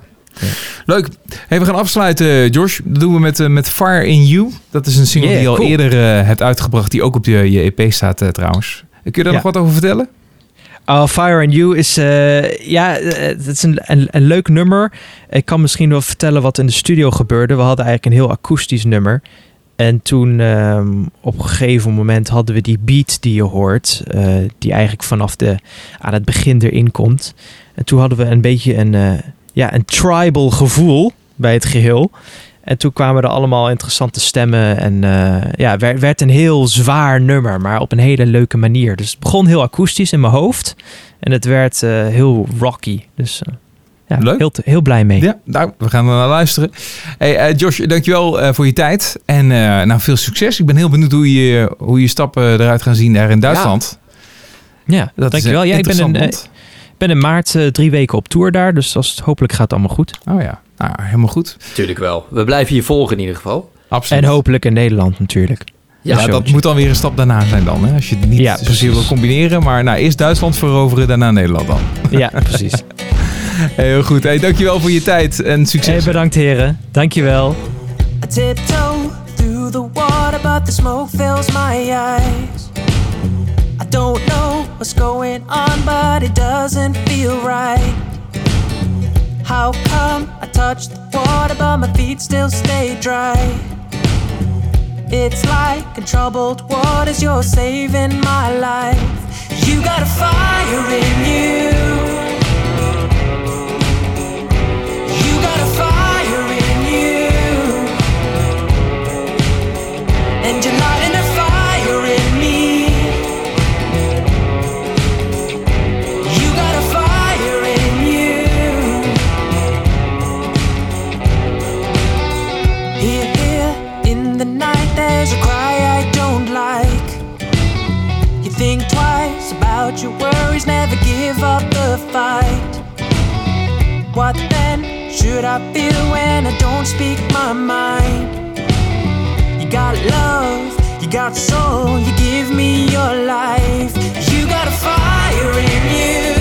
Leuk. Hey, we gaan afsluiten, Josh. Dat doen we met, eh, met Fire in You. Dat is een single Yeah, die je al cool. eerder eh, hebt uitgebracht, die ook op je, je EP staat eh, trouwens. Kun je daar Ja. nog wat over vertellen? Oh, Fire and You is, eh, ja, eh, het is een, een, een leuk nummer. Ik kan misschien wel vertellen wat in de studio gebeurde. We hadden eigenlijk een heel akoestisch nummer. En toen ehm, op een gegeven moment hadden we die beat die je hoort, eh, die eigenlijk vanaf de, aan het begin erin komt. En toen hadden we een beetje een, eh, ja, een tribal gevoel bij het geheel. En toen kwamen er allemaal interessante stemmen. En eh, ja, werd, werd een heel zwaar nummer, maar op een hele leuke manier. Dus het begon heel akoestisch in mijn hoofd. En het werd heel rocky. Dus ja, Leuk. Heel, heel blij mee. Ja, nou, we gaan er naar luisteren. Hey, eh, Josh, dankjewel eh voor je tijd. En eh, nou, veel succes. Ik ben heel benieuwd hoe je, hoe je stappen eruit gaan zien daar in Duitsland. Ja, Dat dankjewel. is Ja, ik ben, in, eh, ben in maart eh, drie weken op tour daar. Dus als het, hopelijk gaat het allemaal goed. Oh ja, nou, helemaal goed. Tuurlijk wel. We blijven je volgen in ieder geval. Absoluut. En hopelijk in Nederland natuurlijk. Ja, dat moet dan weer een stap daarna zijn dan. Hè? Als je het niet Ja, precies. wil combineren. Maar nou, eerst Duitsland veroveren, daarna Nederland dan. Ja, precies. Heel goed. Hey, dankjewel voor je tijd en succes. Hey, bedankt heren. Dankjewel. I tiptoe through the water, but the smoke fills my eyes. I don't know what's going on, but it doesn't feel right. How come I touch the water, but my feet still stay dry? It's like in troubled waters, you're saving my life. You got a fire in you. You your worries, never give up the fight. What then should I feel when I don't speak my mind? You got love, you got soul, you give me your life. You got a fire in you.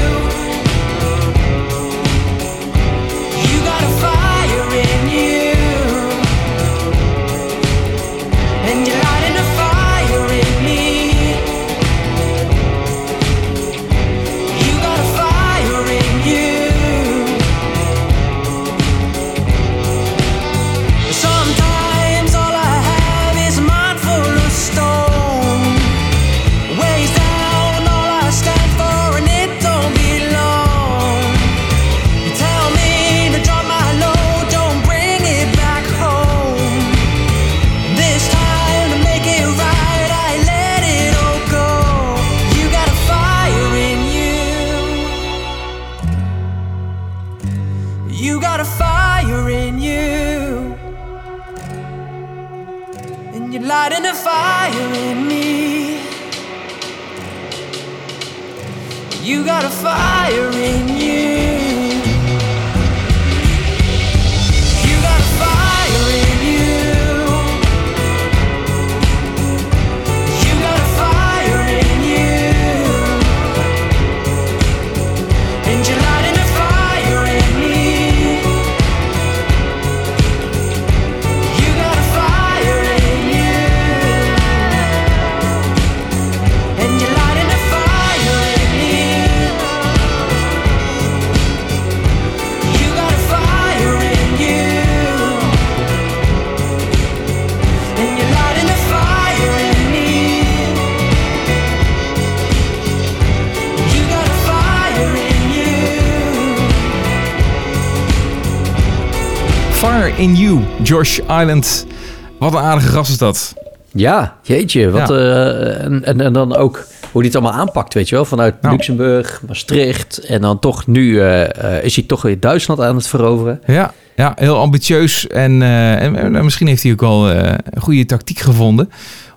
Josh Island. Wat een aardige gast is dat. Ja, jeetje. Wat, Ja. eh, en, en, en dan ook hoe hij het allemaal aanpakt, weet je wel. Vanuit Nou. Luxemburg, Maastricht. En dan toch nu eh, eh, is hij toch weer Duitsland aan het veroveren. Ja, ja heel ambitieus. En, en, en misschien heeft hij ook wel een goede tactiek gevonden.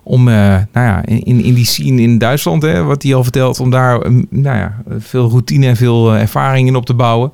Om nou ja, in, in die scene in Duitsland, hè, wat hij al vertelt, om daar eh, nou ja, veel routine en veel ervaring in op te bouwen.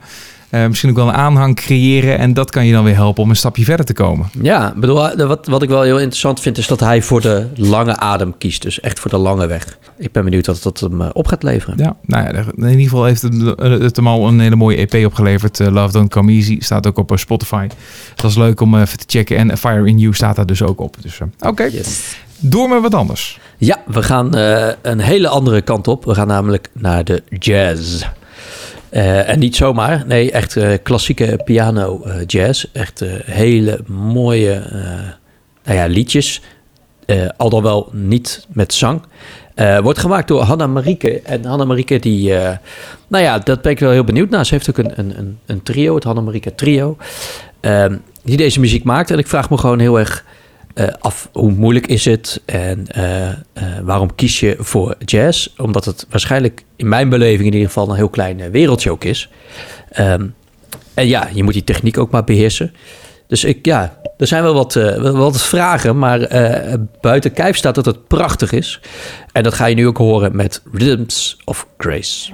Eh, misschien ook wel een aanhang creëren. En dat kan je dan weer helpen om een stapje verder te komen. Ja, bedoel, eh, wat, wat ik wel heel interessant vind... is dat hij voor de lange adem kiest. Dus echt voor de lange weg. Ik ben benieuwd wat dat hem eh, op gaat leveren. Ja, nou ja, in ieder geval heeft het, het hem al een hele mooie EP opgeleverd. Love Don't Come Easy staat ook op Spotify. Dat is leuk om even te checken. En Fire in You staat daar dus ook op. Dus oké, Yes. door met wat anders. Ja, we gaan een hele andere kant op. We gaan namelijk naar de jazz. Eh, en niet zomaar, nee, echt eh, klassieke piano eh, jazz. Echt hele mooie nou ja, liedjes. Al dan wel niet met zang. Wordt gemaakt door Hanna Marieke. En Hanna Marieke, die, nou ja, dat ben ik wel heel benieuwd naar. Ze heeft ook een, een, een, een trio, het Hanna Marieke Trio, ehm, die deze muziek maakt. En ik vraag me gewoon heel erg eh, af hoe moeilijk is het en eh, eh, waarom kies je voor jazz? Omdat het waarschijnlijk in mijn beleving in ieder geval een heel klein wereldje ook is. Ehm, en ja, je moet die techniek ook maar beheersen. Dus ik, ja, er zijn wel wat, wat vragen, maar buiten kijf staat dat het prachtig is. En dat ga je nu ook horen met Rhythms of Grace.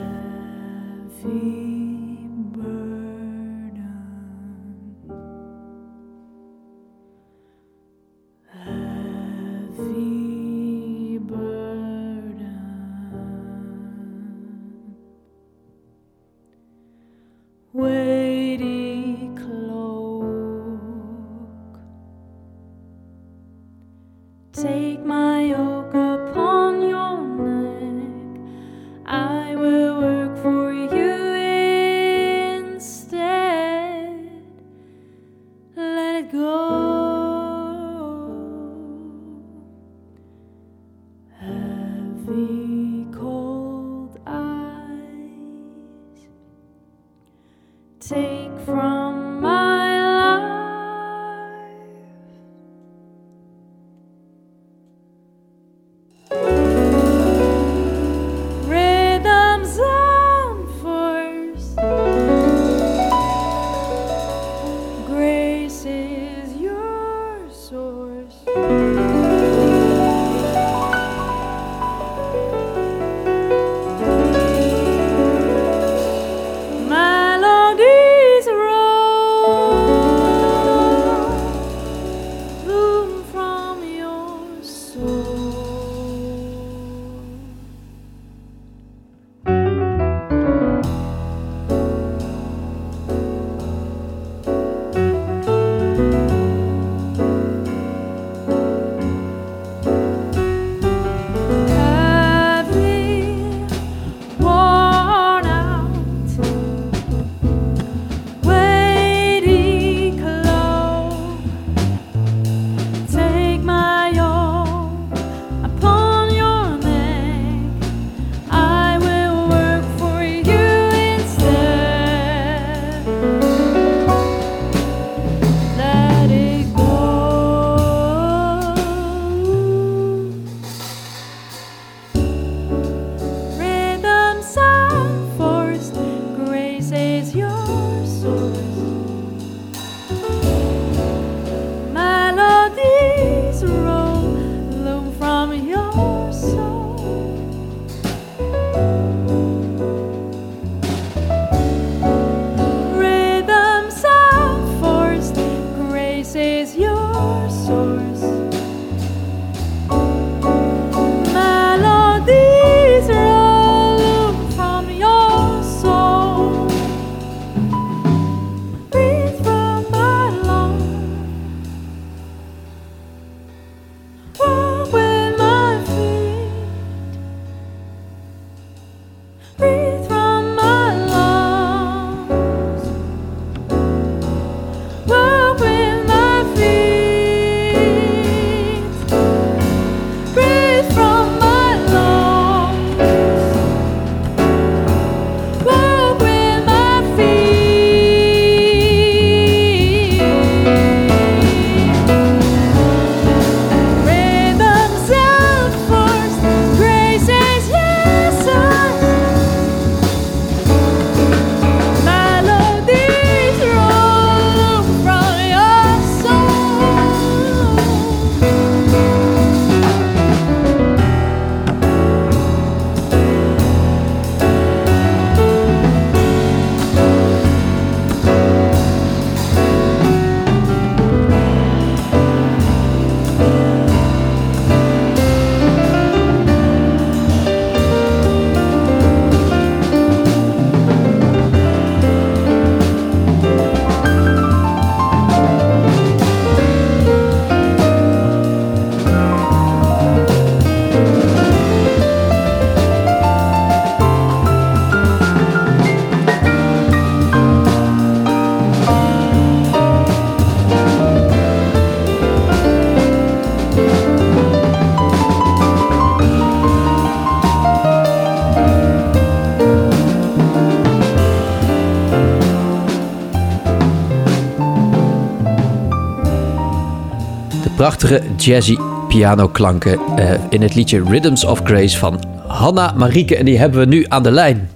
Jazzy pianoklanken eh, in het liedje Rhythms of Grace van Hanna Marieke. En die hebben we nu aan de lijn,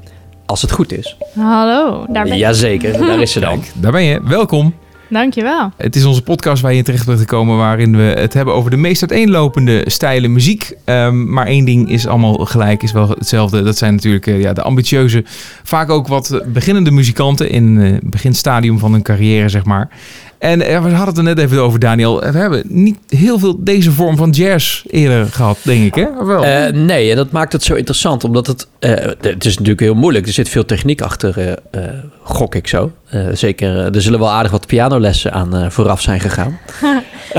als het goed is. Hallo, daar ben ik. Jazeker, daar is ze dan. Daar ben je. Welkom. Dankjewel. Het is onze podcast waar je terecht bent gekomen, waarin we het hebben over de meest uiteenlopende stijlen muziek. Ehm, maar één ding is allemaal gelijk, is wel hetzelfde. Dat zijn natuurlijk eh, ja, de ambitieuze, vaak ook wat beginnende muzikanten in eh, het beginstadium van hun carrière, zeg maar. En eh, we hadden het er net even over, Daniel. We hebben niet heel veel deze vorm van jazz eerder gehad, denk ik, hè? Of wel? Eh, nee, en dat maakt het zo interessant, omdat het... eh, het is natuurlijk heel moeilijk. Er zit veel techniek achter, eh, eh, gok ik zo. Eh, zeker, er zullen wel aardig wat pianolessen aan eh, vooraf zijn gegaan.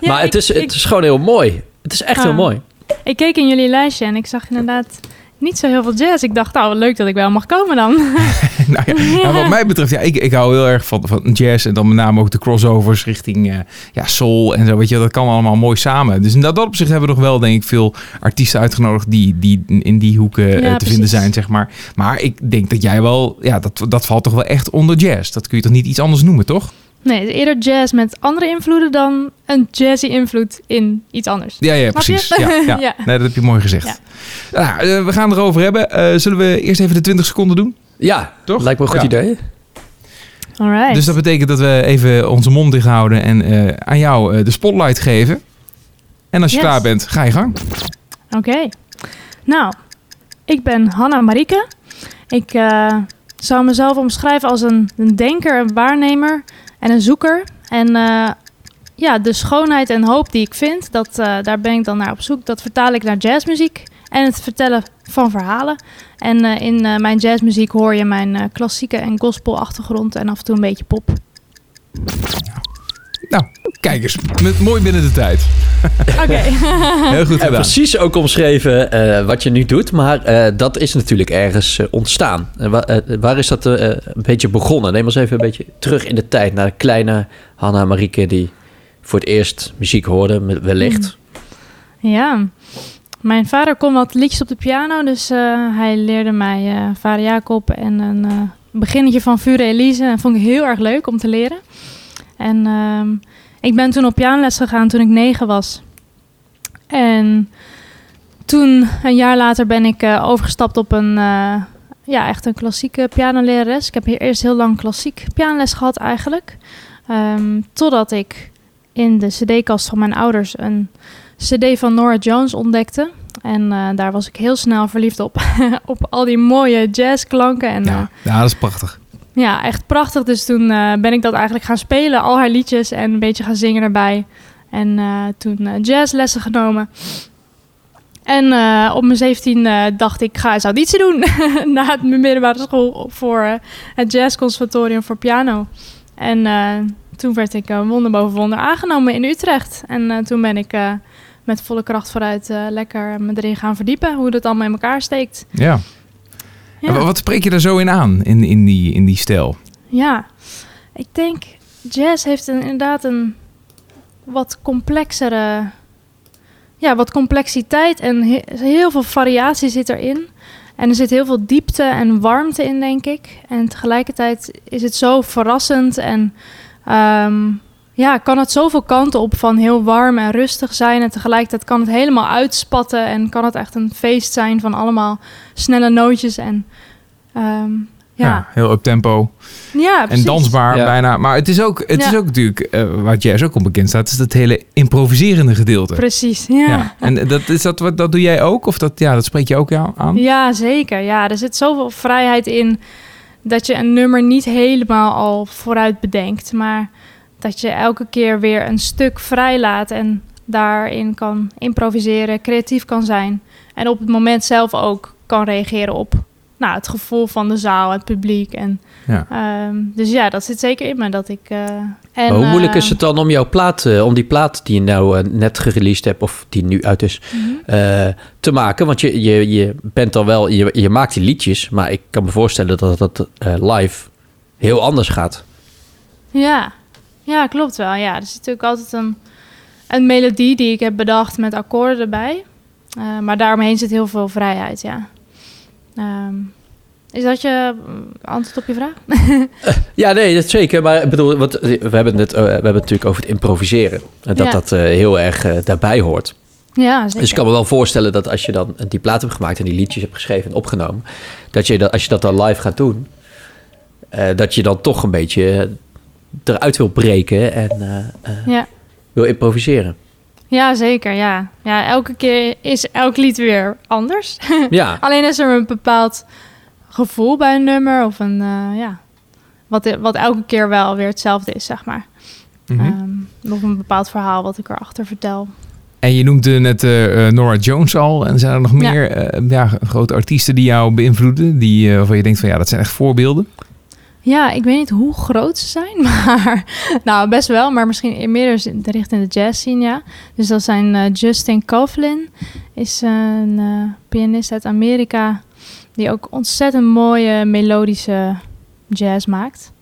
Ja, maar het, ik- is, het is gewoon heel mooi. Het is echt heel Ah. mooi. Ik keek in jullie lijstje en ik zag inderdaad niet zo heel veel jazz. Ik dacht, nou, leuk dat ik wel mag komen dan. nou ja, nou, wat mij betreft, ja, ik, ik hou heel erg van, van jazz en dan met name ook de crossovers richting eh, ja, soul en zo. Weet je, dat kan allemaal mooi samen. Dus in dat opzicht hebben we nog wel, denk ik, veel artiesten uitgenodigd die, die in die hoeken eh, Ja, te precies. vinden zijn, zeg maar. Maar ik denk dat jij wel, ja, dat, dat valt toch wel echt onder jazz. Dat kun je toch niet iets anders noemen, toch? Nee, het is eerder jazz met andere invloeden dan een jazzy invloed in iets anders. Ja, ja, Snap je? precies. Ja, ja. Ja. Nee, dat heb je mooi gezegd. Nou, we gaan erover hebben. Eh, zullen we eerst even de 20 seconden doen? Ja, Toch? lijkt me een goed Ja. idee. Alright. Dus dat betekent dat we even onze mond dicht houden en eh, aan jou eh, de spotlight geven. En als je Yes. klaar bent, ga je gang. Oké. Nou, ik ben Hanna Marieke. Ik eh, zou mezelf omschrijven als een, een denker, een waarnemer en een zoeker. En eh, ja, de schoonheid en hoop die ik vind, dat, eh, daar ben ik dan naar op zoek. Dat vertaal ik naar jazzmuziek en het vertellen van verhalen. En eh, in mijn jazzmuziek hoor je mijn klassieke en gospel achtergrond en af en toe een beetje pop. Nou, kijk eens. Met, mooi binnen de tijd. Oké. Heel goed En gedaan. precies ook omschreven eh, wat je nu doet, maar eh, dat is natuurlijk ergens eh, ontstaan. En wa- eh, waar is dat eh, een beetje begonnen? Neem ons even een beetje terug in de tijd naar de kleine Hanna Marieke die voor het eerst muziek hoorde, wellicht. Ja, mijn vader kon wat liedjes op de piano, dus eh, hij leerde mij eh, Vader Jacob en een eh, beginnetje van Vure Elise. En vond ik heel erg leuk om te leren. En ehm, ik ben toen op pianoles gegaan toen ik negen was. En toen, een jaar later, ben ik eh, overgestapt op een, eh, ja, echt een klassieke pianolerares. Ik heb hier eerst heel lang klassiek pianoles gehad eigenlijk. Ehm, totdat ik in de cd-kast van mijn ouders een cd van Nora Jones ontdekte. En eh, daar was ik heel snel verliefd op. op al die mooie jazzklanken. En ja, dat is prachtig. Ja, echt prachtig. Dus toen eh, ben ik dat eigenlijk gaan spelen. Al haar liedjes en een beetje gaan zingen erbij. En eh, toen eh, jazzlessen genomen. En op mijn 17 eh, dacht ik, ga eens auditie doen. Na mijn middelbare school voor het jazzconservatorium voor piano. En toen werd ik wonder boven wonder aangenomen in Utrecht. En toen ben ik met volle kracht vooruit lekker me erin gaan verdiepen. Hoe dat allemaal in elkaar steekt. Ja. Wat spreek je daar zo in aan, in, in, die, in die stijl? Ja, ik denk jazz heeft een, inderdaad een wat complexere, ja, wat complexiteit en he- heel veel variatie zit erin. En er zit heel veel diepte en warmte in, denk ik. En tegelijkertijd is het zo verrassend en ehm, ja, kan het zoveel kanten op van heel warm en rustig zijn. En tegelijkertijd kan het helemaal uitspatten en kan het echt een feest zijn van allemaal snelle nootjes en ehm, ja. heel up tempo Ja, en precies. dansbaar Ja. bijna. Maar het is ook, het Ja. is ook natuurlijk, eh, waar jazz ook onbekend staat, is dat hele improviserende gedeelte. Precies, ja. Ja. ja. En dat, is dat, wat dat doe jij ook? Of dat, ja, dat spreek je ook aan? aan? zeker. Ja, er zit zoveel vrijheid in dat je een nummer niet helemaal al vooruit bedenkt. Maar dat je elke keer weer een stuk vrij laat en daarin kan improviseren, creatief kan zijn. En op het moment zelf ook kan reageren op nou, het gevoel van de zaal, het publiek. En, Ja. ehm, dus ja, dat zit zeker in me. Dat ik, eh, en, hoe moeilijk eh, is het dan om jouw plaat, eh, om die plaat die je nou eh, net gereleased hebt, of die nu uit is, mhm. te maken? Want je, je, je bent al wel, je, je maakt die liedjes, maar ik kan me voorstellen dat dat live heel anders gaat. Ja, ja klopt wel. Ja, er zit natuurlijk altijd een, een melodie die ik heb bedacht met akkoorden erbij. Eh, maar daaromheen zit heel veel vrijheid, ja. Ehm, Is dat je mm, antwoord op je vraag? Ja, nee, dat zeker. Maar ik bedoel, wat, we, hebben het, eh, we hebben het natuurlijk over het improviseren. En dat Ja. dat eh, heel erg eh, daarbij hoort. Ja, zeker. Dus ik kan me wel voorstellen dat als je dan die plaat hebt gemaakt en die liedjes hebt geschreven en opgenomen, dat je dat, als je dat dan live gaat doen, eh, dat je dan toch een beetje eruit wil breken en eh, eh, Ja. wil improviseren. ja, zeker. Ja. ja, elke keer is elk lied weer anders. Ja, Alleen is er een bepaald gevoel bij een nummer of een, eh, ja, wat, wat elke keer wel weer hetzelfde is, zeg maar. Ehm, of een bepaald verhaal wat ik erachter vertel. En je noemde net eh, Nora Jones al. En zijn er nog Ja. meer ja, grote artiesten die jou beïnvloeden? Die, waarvan je denkt van ja, dat zijn echt voorbeelden. Ja, ik weet niet hoe groot ze zijn, maar nou best wel, maar misschien meer dus richting de jazz scene, ja. Dus dat zijn eh, Justin Coughlin, is een eh, pianist uit Amerika die ook ontzettend mooie melodische jazz maakt.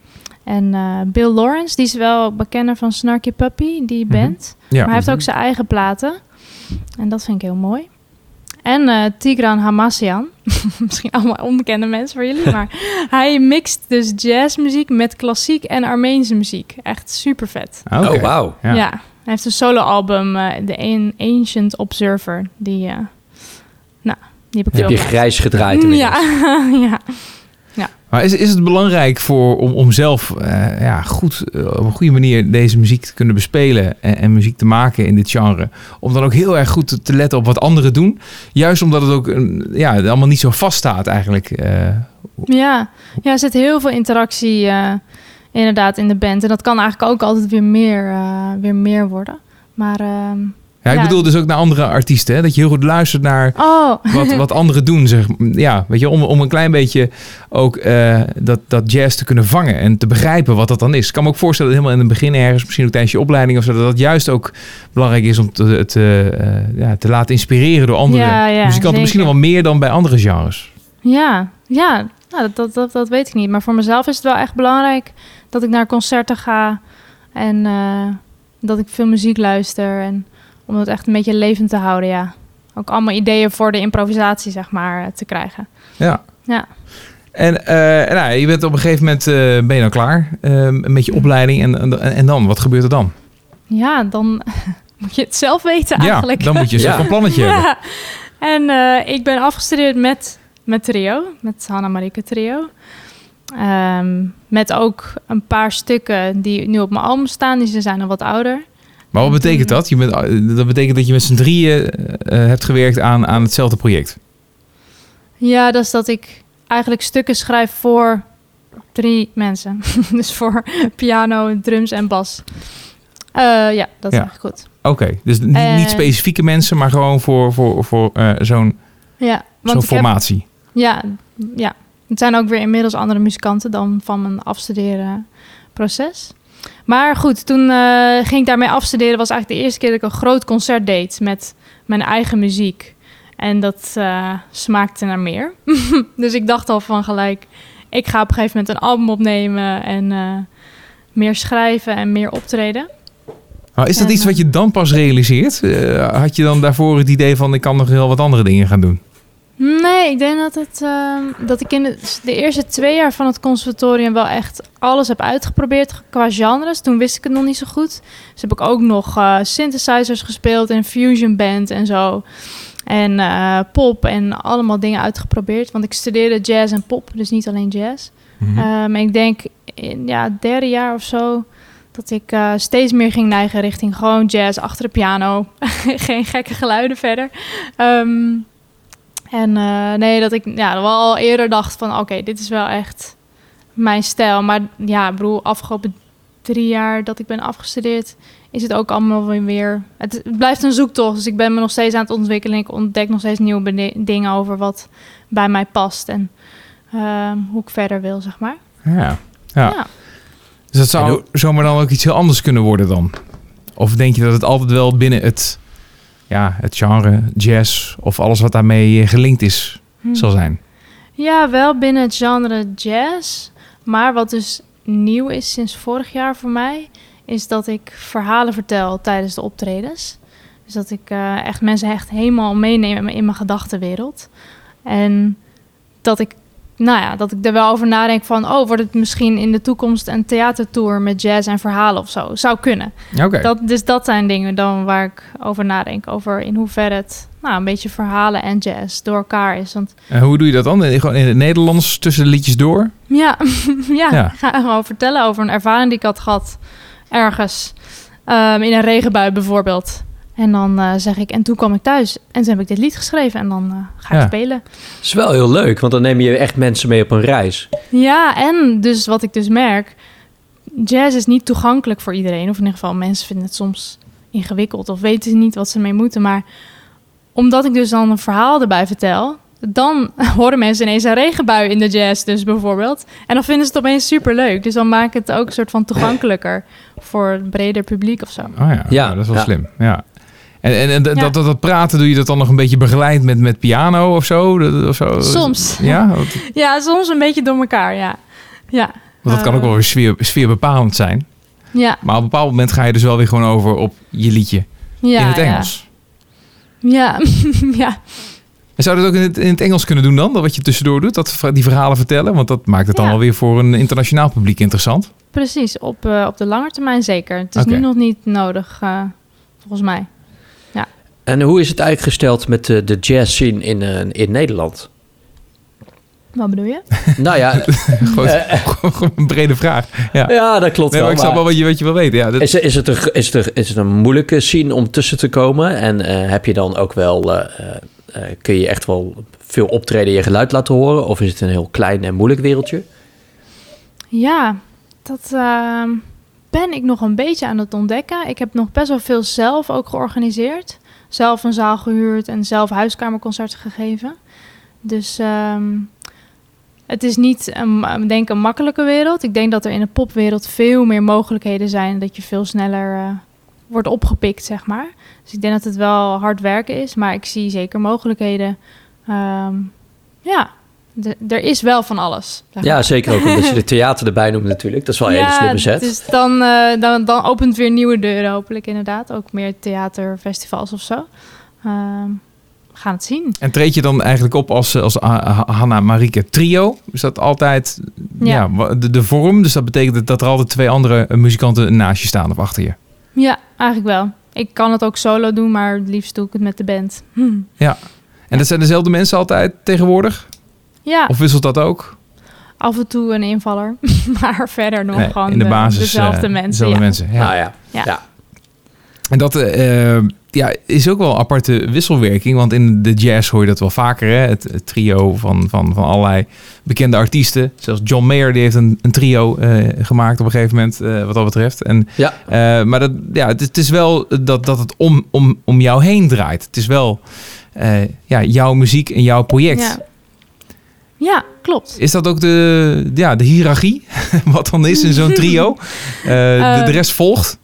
En eh, Bill Lawrence, die is wel bekender van Snarky Puppy, die Mhm. band. Ja. Maar hij heeft ook zijn eigen platen. En dat vind ik heel mooi. En eh, Tigran Hamassian. Misschien allemaal onbekende mensen voor jullie. Maar hij mixt dus jazzmuziek met klassiek en Armeense muziek. Echt super vet. Ah, oh wauw. Ja. Ja. Hij heeft een solo-album, eh, The An- Ancient Observer. Die, eh, nou, die heb ik Die heb je grijs gedraaid inmiddels. Ja, ja. Maar is, is het belangrijk voor, om, om zelf eh, ja, goed, eh, op een goede manier deze muziek te kunnen bespelen en, en muziek te maken in dit genre? Om dan ook heel erg goed te, te letten op wat anderen doen. Juist omdat het ook ja, allemaal niet zo vaststaat eigenlijk. eh. Ja, ja er zit heel veel interactie inderdaad in de band. En dat kan eigenlijk ook altijd weer meer, weer meer worden. Maar, ehm, ja, ik Ja. bedoel dus ook naar andere artiesten. Hè? Dat je heel goed luistert naar oh, wat, wat anderen doen. Zeg. Ja, weet je, om, om een klein beetje ook eh, dat, dat jazz te kunnen vangen en te begrijpen wat dat dan is. Ik kan me ook voorstellen dat helemaal in het begin ergens, misschien ook tijdens je opleiding of zo, dat dat juist ook belangrijk is om te, te, eh, ja, te laten inspireren door andere Ja, muzikanten. Misschien wel meer dan bij andere genres. Ja, ja. Nou, dat, dat, dat, dat weet ik niet. Maar voor mezelf is het wel echt belangrijk dat ik naar concerten ga en eh, dat ik veel muziek luister. En om het echt een beetje levend te houden, ja. Ook allemaal ideeën voor de improvisatie, zeg maar, eh, te krijgen. Ja. Ja. En eh, nou, je bent op een gegeven moment eh, ben je dan klaar eh, met je opleiding. En, en, en dan? Wat gebeurt er dan? Ja, dan moet je het zelf weten eigenlijk. Ja, dan moet je een Ja. van plannetje hebben. En eh, ik ben afgestudeerd met, met trio, met Hanna Marike trio. Ehm, met ook een paar stukken die nu op mijn album staan. Die ze zijn al wat ouder. Maar wat betekent dat? Je bent, dat betekent dat je met z'n drieën eh, hebt gewerkt aan, aan hetzelfde project. Ja, dat is dat ik eigenlijk stukken schrijf voor drie mensen. dus voor piano, drums en bas. Eh, ja, dat is eigenlijk goed. Oké, dus niet, Eh. niet specifieke mensen, maar gewoon voor, voor, voor eh, zo'n Ja, zo'n heb, formatie. ja, ja, het zijn ook weer inmiddels andere muzikanten dan van mijn afstuderen proces. Maar goed, toen eh, ging ik daarmee afstuderen. was eigenlijk de eerste keer dat ik een groot concert deed met mijn eigen muziek. En dat eh, smaakte naar meer. dus ik dacht al van gelijk, ik ga op een gegeven moment een album opnemen en eh, meer schrijven en meer optreden. Is dat En, iets wat je dan pas realiseert? Had je dan daarvoor het idee van ik kan nog heel wat andere dingen gaan doen? Nee, ik denk dat, het, ehm, dat ik in de, de eerste twee jaar van het conservatorium wel echt alles heb uitgeprobeerd qua genres. Toen wist ik het nog niet zo goed. Dus heb ik ook nog eh, synthesizers gespeeld en fusion band en zo. En eh, pop en allemaal dingen uitgeprobeerd. Want ik studeerde jazz en pop, dus niet alleen jazz. Ehm, ik denk in ja, het derde jaar of zo dat ik steeds meer ging neigen richting gewoon jazz achter de piano. Geen gekke geluiden verder. Ehm, en eh, nee, dat ik ja, wel al eerder dacht van oké, dit is wel echt mijn stijl. Maar ja, ik bedoel, afgelopen drie jaar dat ik ben afgestudeerd, is het ook allemaal weer weer. Het, blijft een zoektocht, dus ik ben me nog steeds aan het ontwikkelen. Ik ontdek nog steeds nieuwe dingen over wat bij mij past en ehm, hoe ik verder wil, zeg maar. ja. Ja. Ja. Dus dat zou zomaar dan ook iets heel anders kunnen worden dan? Of denk je dat het altijd wel binnen het, ja, het genre jazz of alles wat daarmee eh, gelinkt is, Hm. zal zijn? Ja, wel binnen het genre jazz. Maar wat dus nieuw is sinds vorig jaar voor mij, is dat ik verhalen vertel tijdens de optredens. Dus dat ik eh, echt mensen echt helemaal meeneem mijn- in mijn gedachtenwereld. En dat ik nou ja, dat ik er wel over nadenk van... oh, wordt het misschien in de toekomst een theatertour met jazz en verhalen of zo? Zou kunnen. Oké. Dat, dus dat zijn dingen dan waar ik over nadenk. Over in hoeverre het nou, een beetje verhalen en jazz door elkaar is. Want En hoe doe je dat dan? Gewoon in het Nederlands tussen de liedjes door? ja, ja, Ja. ik ga gewoon vertellen over een ervaring die ik had gehad ergens. Ehm, in een regenbui bijvoorbeeld. En dan eh, zeg ik, en toen kwam ik thuis. En toen heb ik dit lied geschreven en dan eh, ga ik Ja. spelen. is wel heel leuk, want dan neem je echt mensen mee op een reis. Ja, en dus wat ik dus merk, jazz is niet toegankelijk voor iedereen. Of in ieder geval, mensen vinden het soms ingewikkeld of weten ze niet wat ze mee moeten. Maar omdat ik dus dan een verhaal erbij vertel, dan horen mensen ineens een regenbui in de jazz dus bijvoorbeeld. En dan vinden ze het opeens superleuk. Dus dan maak ik het ook een soort van toegankelijker voor een breder publiek of zo. Oh ja, Ja, dat is wel ja. slim. Ja. En, en, en dat, Ja. dat, dat praten, doe je dat dan nog een beetje begeleid met, met piano of zo? Of zo? Soms. Ja, Ja, soms een beetje door elkaar, ja. Ja. want dat kan ook wel weer sfeer, sfeerbepalend zijn. Ja, Maar op een bepaald moment ga je dus wel weer gewoon over op je liedje ja in het. Engels. Ja, ja. En zou dat ook in het, in het Engels kunnen doen dan? Dat wat je tussendoor doet, dat, die verhalen vertellen? Want dat maakt het dan Ja. wel weer voor een internationaal publiek interessant. Precies, op, eh, op de lange termijn zeker. Het is nu nog niet nodig, eh, volgens mij. En hoe is het eigenlijk gesteld met de, de jazz scene in, eh, in Nederland? Wat bedoel je? nou ja, Gewoon, Eh, gewoon een brede vraag. Ja, ja, dat klopt nee, maar wel. ik snap maar- wel wat je, wat je wil weten. Ja, dat- Is, is, het een, is, het een, is het een moeilijke scene om tussen te komen? En eh, heb je dan ook wel, eh, eh, eh, kun je echt wel veel optreden en je geluid laten horen? Of is het een heel klein en moeilijk wereldje? Ja, dat ehm, ben ik nog een beetje aan het ontdekken. Ik heb nog best wel veel zelf ook georganiseerd. Zelf een zaal gehuurd en zelf huiskamerconcerten gegeven. Dus ehm, het is niet een, denk een makkelijke wereld. Ik denk dat er in de popwereld veel meer mogelijkheden zijn. Dat je veel sneller eh, wordt opgepikt, zeg maar. Dus ik denk dat het wel hard werken is. Maar ik zie zeker mogelijkheden. Ehm, ja, de- er is wel van alles. zeg Ja, maar. zeker ook omdat je de theater erbij noemt natuurlijk. Dat is wel een hele slimme zet. Dus dan, eh, dan, dan opent weer nieuwe deuren, hopelijk inderdaad. Ook meer theaterfestivals of zo. Ehm, we gaan het zien. En treed je dan eigenlijk op als, als Ha- Hanna Marieke trio? Is dat altijd ja. Ja. de, de vorm? Dus dat betekent dat er altijd twee andere eh, muzikanten naast je staan of achter je? Ja, eigenlijk wel. Ik kan het ook solo doen, maar het liefst doe ik het met de band. Hm. En dat zijn dezelfde mensen altijd tegenwoordig? Ja, Of wisselt dat ook? af en toe een invaller. maar verder nog Nee, gewoon in de basis dezelfde eh, mensen. dezelfde ja. mensen. Ja. Nou ja, Ja. ja. En dat eh, ja, is ook wel een aparte wisselwerking. Want in de jazz hoor je dat wel vaker. Hè? Het, het trio van, van, van allerlei bekende artiesten. Zelfs John Mayer die heeft een, een trio eh, gemaakt op een gegeven moment. eh, wat dat betreft. En, Ja. eh, maar dat, ja, het, het is wel dat, dat het om, om, om jou heen draait. Het is wel eh, ja, jouw muziek en jouw project. Ja. Ja, klopt. Is dat ook de, ja, de hiërarchie? wat dan is in zo'n trio? Eh, de, de rest volgt?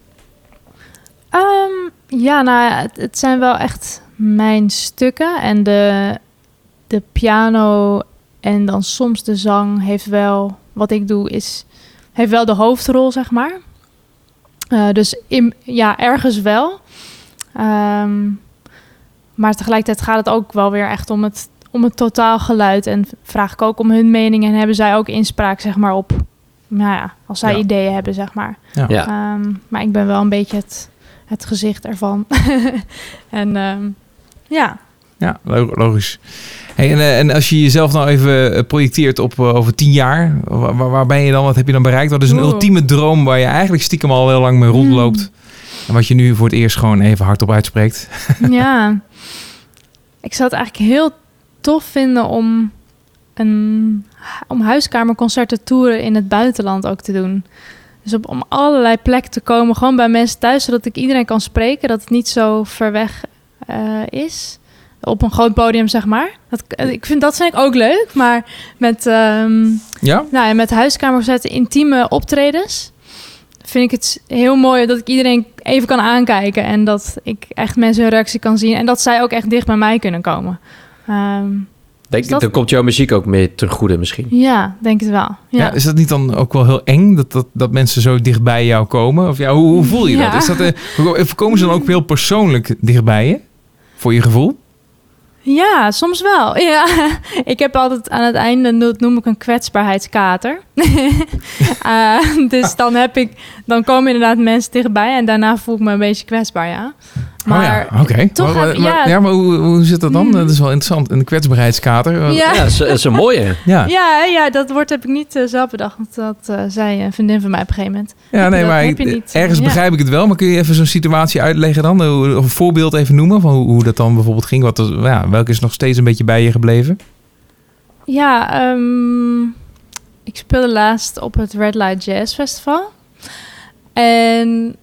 Ehm, ja, nou, het zijn wel echt mijn stukken. En de, de piano en dan soms de zang heeft wel... Wat ik doe is... Heeft wel de hoofdrol, zeg maar. Eh, dus in, ja, ergens wel. Ehm, maar tegelijkertijd gaat het ook wel weer echt om het, om het totaalgeluid. En vraag ik ook om hun mening. En hebben zij ook inspraak, zeg maar, op... Nou ja, als zij Ja. ideeën hebben, zeg maar. Ja. Ehm, maar ik ben wel een beetje het, het gezicht ervan. en ehm, ja, Ja, lo- logisch. Hey, en, eh, en als je jezelf nou even eh, projecteert op eh, over tien jaar, waar, ben je dan? Wat heb je dan bereikt? Wat is een Oeh. ultieme droom waar je eigenlijk stiekem al heel lang mee rondloopt? En wat je nu voor het eerst gewoon even hardop uitspreekt? ja. Ik zou het eigenlijk heel tof vinden om, een, om huiskamerconcerten toeren in het buitenland ook te doen. Dus op, om allerlei plekken te komen, gewoon bij mensen thuis, zodat ik iedereen kan spreken, dat het niet zo ver weg eh, is. Op een groot podium, zeg maar. Dat, ik vind, dat vind ik ook leuk, maar met... ehm, Ja? Nou met huiskamerconcerten, intieme optredens. Vind ik het heel mooi dat ik iedereen even kan aankijken. En dat ik echt mensen hun reactie kan zien. En dat zij ook echt dicht bij mij kunnen komen. Ehm, Denk, Is dat- Dan komt jouw muziek ook meer ten goede misschien. ja, denk het wel. Ja. Ja. is dat niet dan ook wel heel eng dat, dat, dat mensen zo dicht bij jou komen? Of ja, hoe, hoe voel je dat? Is dat eh, komen ze dan ook heel persoonlijk dichtbij je? Voor je gevoel? Ja, soms wel. Ja. Ik heb altijd aan het einde, dat noem ik een kwetsbaarheidskater. Eh, dus dan heb ik, dan komen inderdaad mensen dichtbij en daarna voel ik me een beetje kwetsbaar, ja. Maar oh ja, oké. toch Maar- heb- maar- ja. ja, maar hoe, hoe zit dat dan? Hmm. Dat is wel interessant. Een kwetsbaarheidskater. Ja. Ja, dat is, dat is een mooie. Ja. Ja, ja, dat woord heb ik niet eh, zelf bedacht. want Dat eh, zei een vriendin van mij op een gegeven moment. Ja, nee, Dat maar heb je ik- niet. ergens Ja. begrijp ik het wel. Maar kun je even zo'n situatie uitleggen dan? Of een voorbeeld even noemen van hoe, hoe dat dan bijvoorbeeld ging? Wat, er- ja, welke is nog steeds een beetje bij je gebleven? Ja, ehm, ik speelde laatst op het Red Light Jazz Festival. En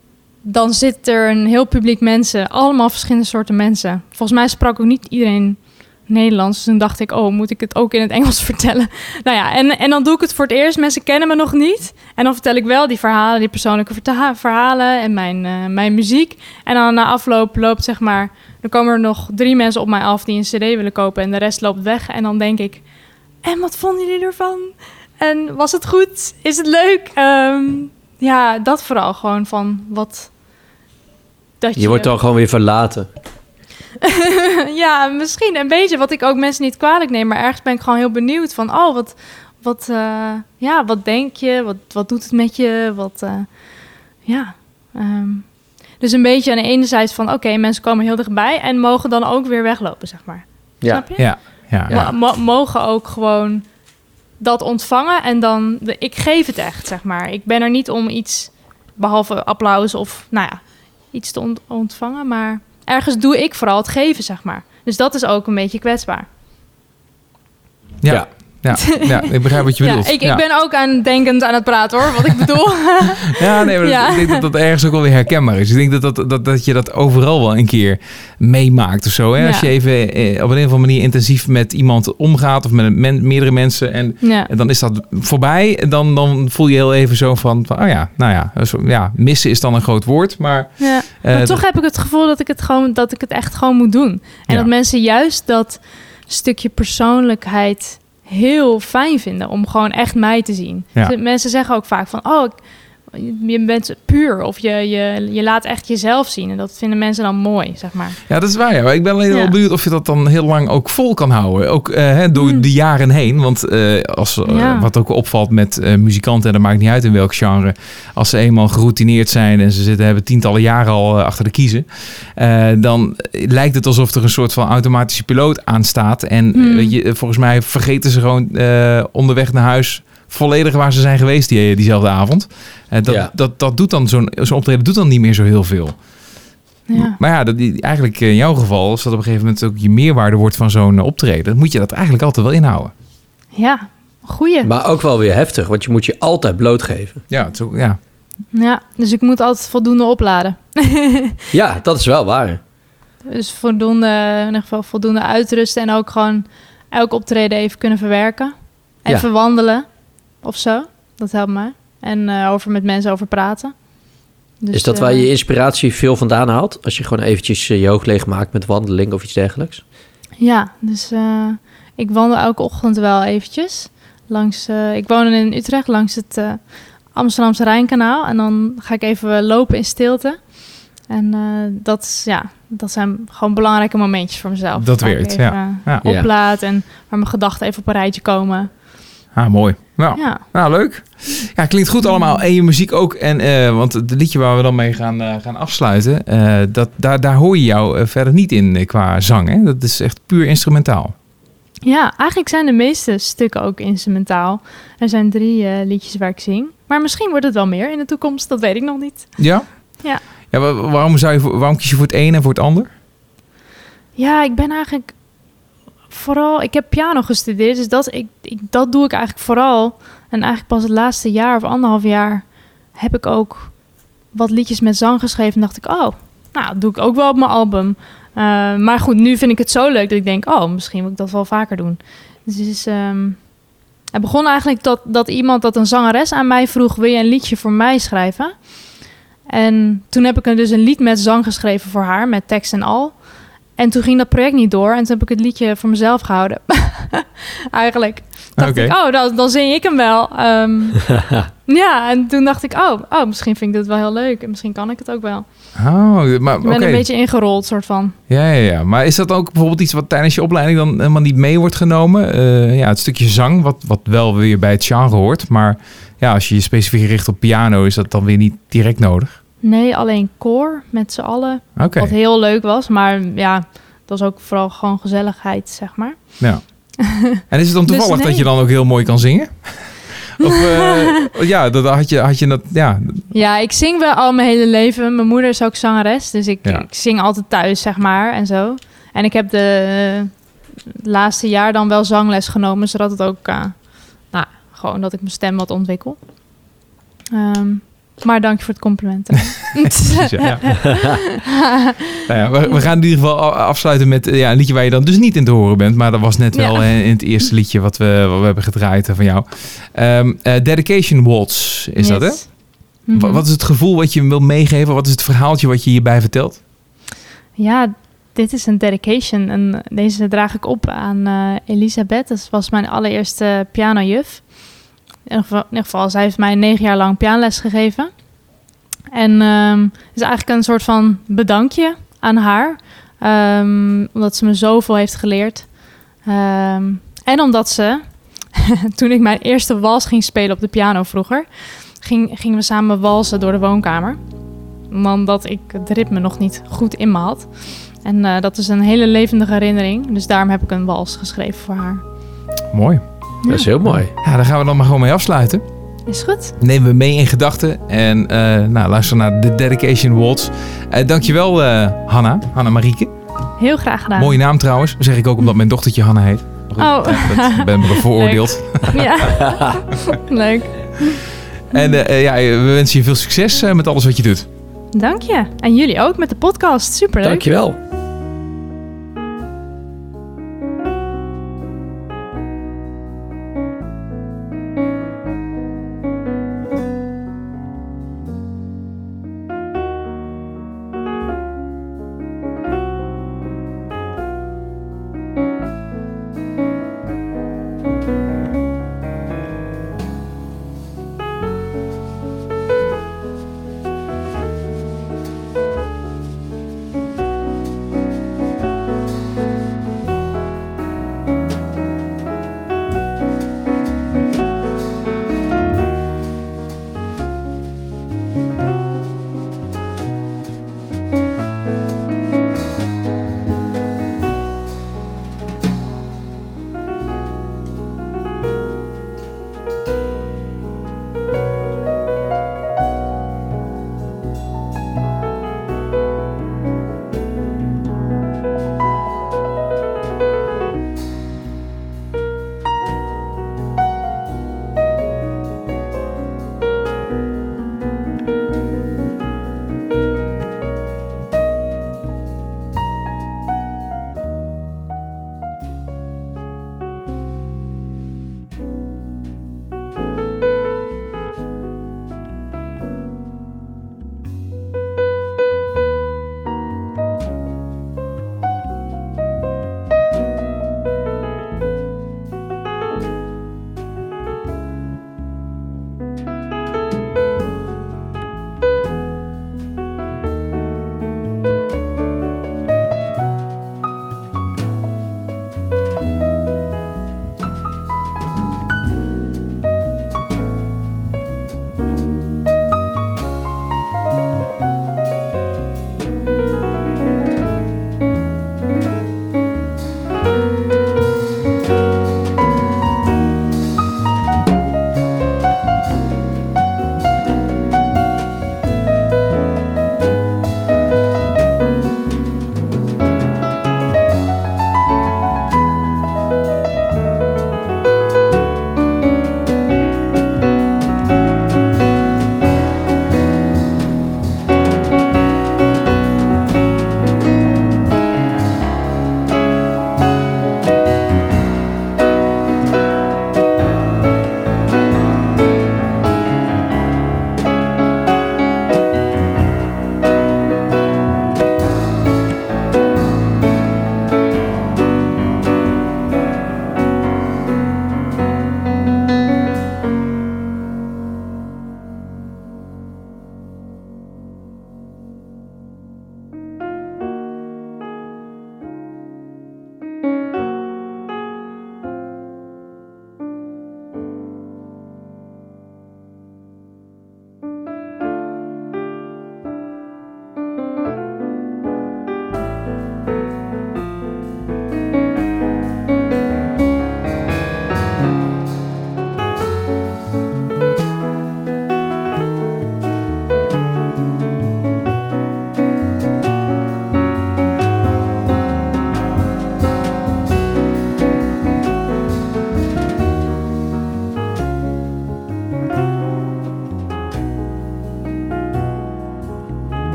dan zit er een heel publiek mensen, allemaal verschillende soorten mensen. Volgens mij sprak ook niet iedereen Nederlands. Dus toen dacht ik, oh, moet ik het ook in het Engels vertellen? Nou ja, en, en dan doe ik het voor het eerst. Mensen kennen me nog niet. En dan vertel ik wel die verhalen, die persoonlijke verhalen en mijn, eh, mijn muziek. En dan na afloop loopt zeg maar, dan komen er nog drie mensen op mij af die een cd willen kopen. En de rest loopt weg. En dan denk ik, en wat vonden jullie ervan? En was het goed? Is het leuk? Ehm, ja, dat vooral gewoon van wat... Dat je, Je wordt dan gewoon weer verlaten. ja, misschien een beetje. Wat ik ook mensen niet kwalijk neem. Maar ergens ben ik gewoon heel benieuwd van... Oh, wat, wat, eh, ja, wat denk je? Wat, wat doet het met je? Wat, eh, ja. ehm, dus een beetje aan de ene zijde van... Oké, mensen komen heel dichtbij... en mogen dan ook weer weglopen, zeg maar. Ja. Snap je? Ja, ja. Ja. Mo- mo- mogen ook gewoon dat ontvangen en dan de, ik geef het echt, zeg maar. Ik ben er niet om iets behalve applaus of nou ja, iets te ont- ontvangen, maar ergens doe ik vooral het geven, zeg maar. Dus dat is ook een beetje kwetsbaar. Ja. Ja. Ja. Ja, ik begrijp wat je Ja, bedoelt. ik, ja. ik ben ook aan denkend aan het praten hoor, wat ik bedoel. Ja, nee, maar Ja. ik denk dat dat ergens ook wel weer herkenbaar is. Ik denk dat, dat, dat, dat je dat overal wel een keer meemaakt of zo. Hè? Als je even eh, op een of andere manier intensief met iemand omgaat of met men- meerdere mensen en, dan is dat voorbij. Dan, dan voel je heel even zo van, van oh ja, nou ja, ja, missen is dan een groot woord. Maar Ja, eh, maar toch heb ik het gevoel dat ik het gewoon dat ik het echt gewoon moet doen. En dat mensen juist dat stukje persoonlijkheid heel fijn vinden om gewoon echt mij te zien. Ja. Dus Mensen zeggen ook vaak van oh, ik- je bent puur of je, je, je laat echt jezelf zien en dat vinden mensen dan mooi, zeg maar. Ja, dat is waar. Ja. Maar ik ben alleen Ja. wel benieuwd of je dat dan heel lang ook vol kan houden. Ook eh, hè, door Hmm. de jaren heen. Want eh, als, eh, Ja. wat ook opvalt met muzikanten, en dat maakt niet uit in welk genre. Als ze eenmaal geroutineerd zijn en ze zitten, hebben tientallen jaren al achter de kiezen. dan lijkt het alsof er een soort van automatische piloot aan staat. En Hmm. weet je, volgens mij vergeten ze gewoon onderweg naar huis volledig waar ze zijn geweest die, diezelfde avond. Eh, dat, Ja. dat, dat doet dan zo'n zo'n optreden doet dan niet meer zo heel veel. Ja. Maar ja, dat, die- eigenlijk in jouw geval, als dat op een gegeven moment ook je meerwaarde wordt van zo'n eh, optreden, dan moet je dat eigenlijk altijd wel inhouden. Ja, goeie. Maar ook wel weer heftig, want je moet je altijd blootgeven. Ja, het is ook, ja. Ja, dus ik moet altijd voldoende opladen. Ja, dat is wel waar. Dus voldoende, in ieder geval voldoende uitrusten en ook gewoon elk optreden even kunnen verwerken. Ja. Even wandelen of zo. Dat helpt mij. En eh, over met mensen over praten. Dus, is dat eh, waar je inspiratie veel vandaan haalt? Als je gewoon eventjes eh, je hoofd leeg maakt met wandeling of iets dergelijks? Ja, dus eh, ik wandel elke ochtend wel eventjes. Langs, eh, ik woon in Utrecht langs het eh, Amsterdamse Rijnkanaal. En dan ga ik even lopen in stilte. En eh, dat, is, ja, dat zijn gewoon belangrijke momentjes voor mezelf. Dat even, ja. eh, Ja. Oplaad en waar mijn gedachten even op een rijtje komen. Ah, mooi. Nou, Ja. nou, leuk. Ja, klinkt goed allemaal. En je muziek ook. En, eh, want het liedje waar we dan mee gaan, eh, gaan afsluiten, eh, dat, daar, daar hoor je jou verder niet in qua zang. Hè? Dat is echt puur instrumentaal. ja, eigenlijk zijn de meeste stukken ook instrumentaal. Er zijn drie liedjes waar ik zing. Maar misschien wordt het wel meer in de toekomst, dat weet ik nog niet. Ja? Ja. ja wa- waarom, zou je, waarom kies je voor het een en voor het ander? Ja, ik ben eigenlijk vooral. Ik heb piano gestudeerd, dus dat, ik, dat doe ik eigenlijk vooral. En eigenlijk pas het laatste jaar of anderhalf jaar heb ik ook wat liedjes met zang geschreven. En dacht ik, oh, nou, dat doe ik ook wel op mijn album. Eh, maar goed, nu vind ik het zo leuk dat ik denk, oh, misschien moet ik dat wel vaker doen. Dus het is. ehm, het begon eigenlijk dat, dat iemand, dat een zangeres aan mij vroeg: Wil je een liedje voor mij schrijven? En toen heb ik dus een lied met zang geschreven voor haar, met tekst en al. En toen ging dat project niet door en toen heb ik het liedje voor mezelf gehouden. Eigenlijk dacht ik, oh, dan, dan zing ik hem wel. Ehm, ja, en toen dacht ik, oh, oh, misschien vind ik dit wel heel leuk. En misschien kan ik het ook wel. Oh, maar Ik ben een beetje ingerold, soort van. Ja, ja, ja. Maar is dat ook bijvoorbeeld iets wat tijdens je opleiding dan helemaal niet mee wordt genomen? Eh, ja, het stukje zang, wat, wat wel weer bij het genre hoort. Maar ja, als je je specifiek richt op piano, is dat dan weer niet direct nodig. Nee, alleen koor met z'n allen. Wat heel leuk was. Maar ja, dat was ook vooral gewoon gezelligheid, zeg maar. Ja. En is het dan Dus toevallig dat je dan ook heel mooi kan zingen? Of eh, ja, dat had je, had je dat. Ja, Ja, ik zing wel al mijn hele leven. Mijn moeder is ook zangeres, dus ik, Ja. ik zing altijd thuis, zeg maar, en zo. En ik heb de eh, laatste jaar dan wel zangles genomen, zodat het ook, eh, nou, gewoon dat ik mijn stem wat ontwikkel. Ehm, maar dank je voor het compliment. ja. nou ja, we, we gaan in ieder geval afsluiten met eh, ja, een liedje waar je dan dus niet in te horen bent. Maar dat was net wel in het eerste liedje wat we, wat we hebben gedraaid eh, van jou. Ehm, eh, Dedication Waltz is dat, hè? Mhm. Wa- Wat is het gevoel wat je wil meegeven? Wat is het verhaaltje wat je hierbij vertelt? Ja, dit is een dedication. En deze draag ik op aan Elisabeth. Dat was mijn allereerste pianojuf. In ieder, geval, zij heeft mij negen jaar lang pianoles gegeven. En ehm, het is eigenlijk een soort van bedankje aan haar. Ehm, omdat ze me zoveel heeft geleerd. Ehm, en omdat ze, toen ik mijn eerste wals ging spelen op de piano vroeger... Ging, gingen we samen walsen door de woonkamer omdat ik het ritme nog niet goed in me had. En eh, dat is een hele levendige herinnering. Dus daarom heb ik een wals geschreven voor haar. Mooi. Dat is heel mooi. Ja, daar gaan we dan maar gewoon mee afsluiten. Is goed? Nemen we mee in gedachten. En eh, nou, luister naar de Dedication Waltz. Eh dankjewel, eh Hanna. Hanna Marieke. Heel graag gedaan. Mooie naam trouwens. zeg ik ook omdat mijn dochtertje Hanna heet. Goed, Oh. dat ben ik veroordeeld. Ja, leuk. En ja, we wensen je veel succes eh, met alles wat je doet. Dank je. En jullie ook met de podcast. Superleuk. Dankjewel.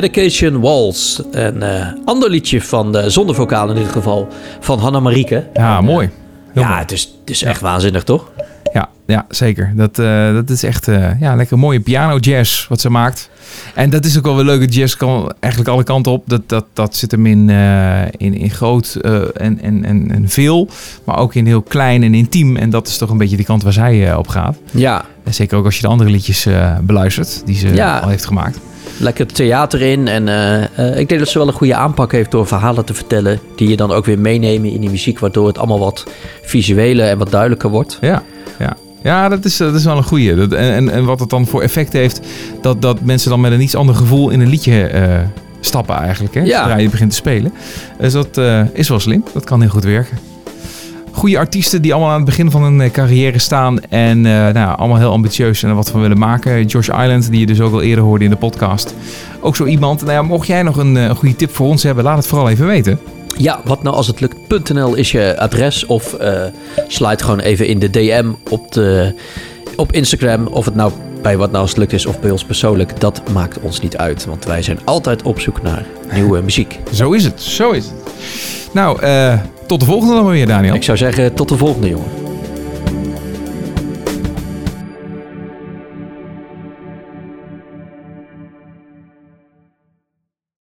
Dedication Walls. Een eh, ander liedje van de zonder vocaal in ieder geval van Hanna Marieke. Ja, En, mooi. Heel ja, mooi. het is, het is echt waanzinnig, toch? Ja, ja zeker. Dat, eh, dat is echt eh, ja, lekker mooie piano jazz wat ze maakt. En dat is ook wel weer leuk. Het Jazz kan eigenlijk alle kanten op. Dat, dat, dat zit hem in, eh, in, in groot en, en, en, en veel. Maar ook in heel klein en intiem. En dat is toch een beetje die kant waar zij op gaat. Ja, En zeker ook als je de andere liedjes beluistert. Die ze Ja. al heeft gemaakt. lekker theater in. En ik denk dat ze wel een goede aanpak heeft door verhalen te vertellen. Die je dan ook weer meenemen in die muziek. Waardoor het allemaal wat visueler en wat duidelijker wordt. Ja, ja. Ja, dat is, dat is wel een goeie. Dat, en, en, en wat het dan voor effect heeft, dat, dat mensen dan met een iets ander gevoel in een liedje eh, stappen eigenlijk. Hè? Ja. Zodra je begint te spelen. Dus dat eh, is wel slim. Dat kan heel goed werken. Goede artiesten die allemaal aan het begin van hun eh, carrière staan. En eh, nou, allemaal heel ambitieus en er wat van willen maken. Josh Island, die je dus ook al eerder hoorde in de podcast. Ook zo iemand. Nou ja, mocht jij nog een, een goede tip voor ons hebben, laat het vooral even weten. Ja, wat nou als het lukt.nl is je adres. Of eh sluit gewoon even in de DM op, de, op Instagram. Of het nou bij wat nou als het lukt is of bij ons persoonlijk. Dat maakt ons niet uit. Want wij zijn altijd op zoek naar nieuwe muziek. Zo is het, zo is het. Nou, eh, tot de volgende dan maar weer, Daniel. Ik zou zeggen, tot de volgende jongen.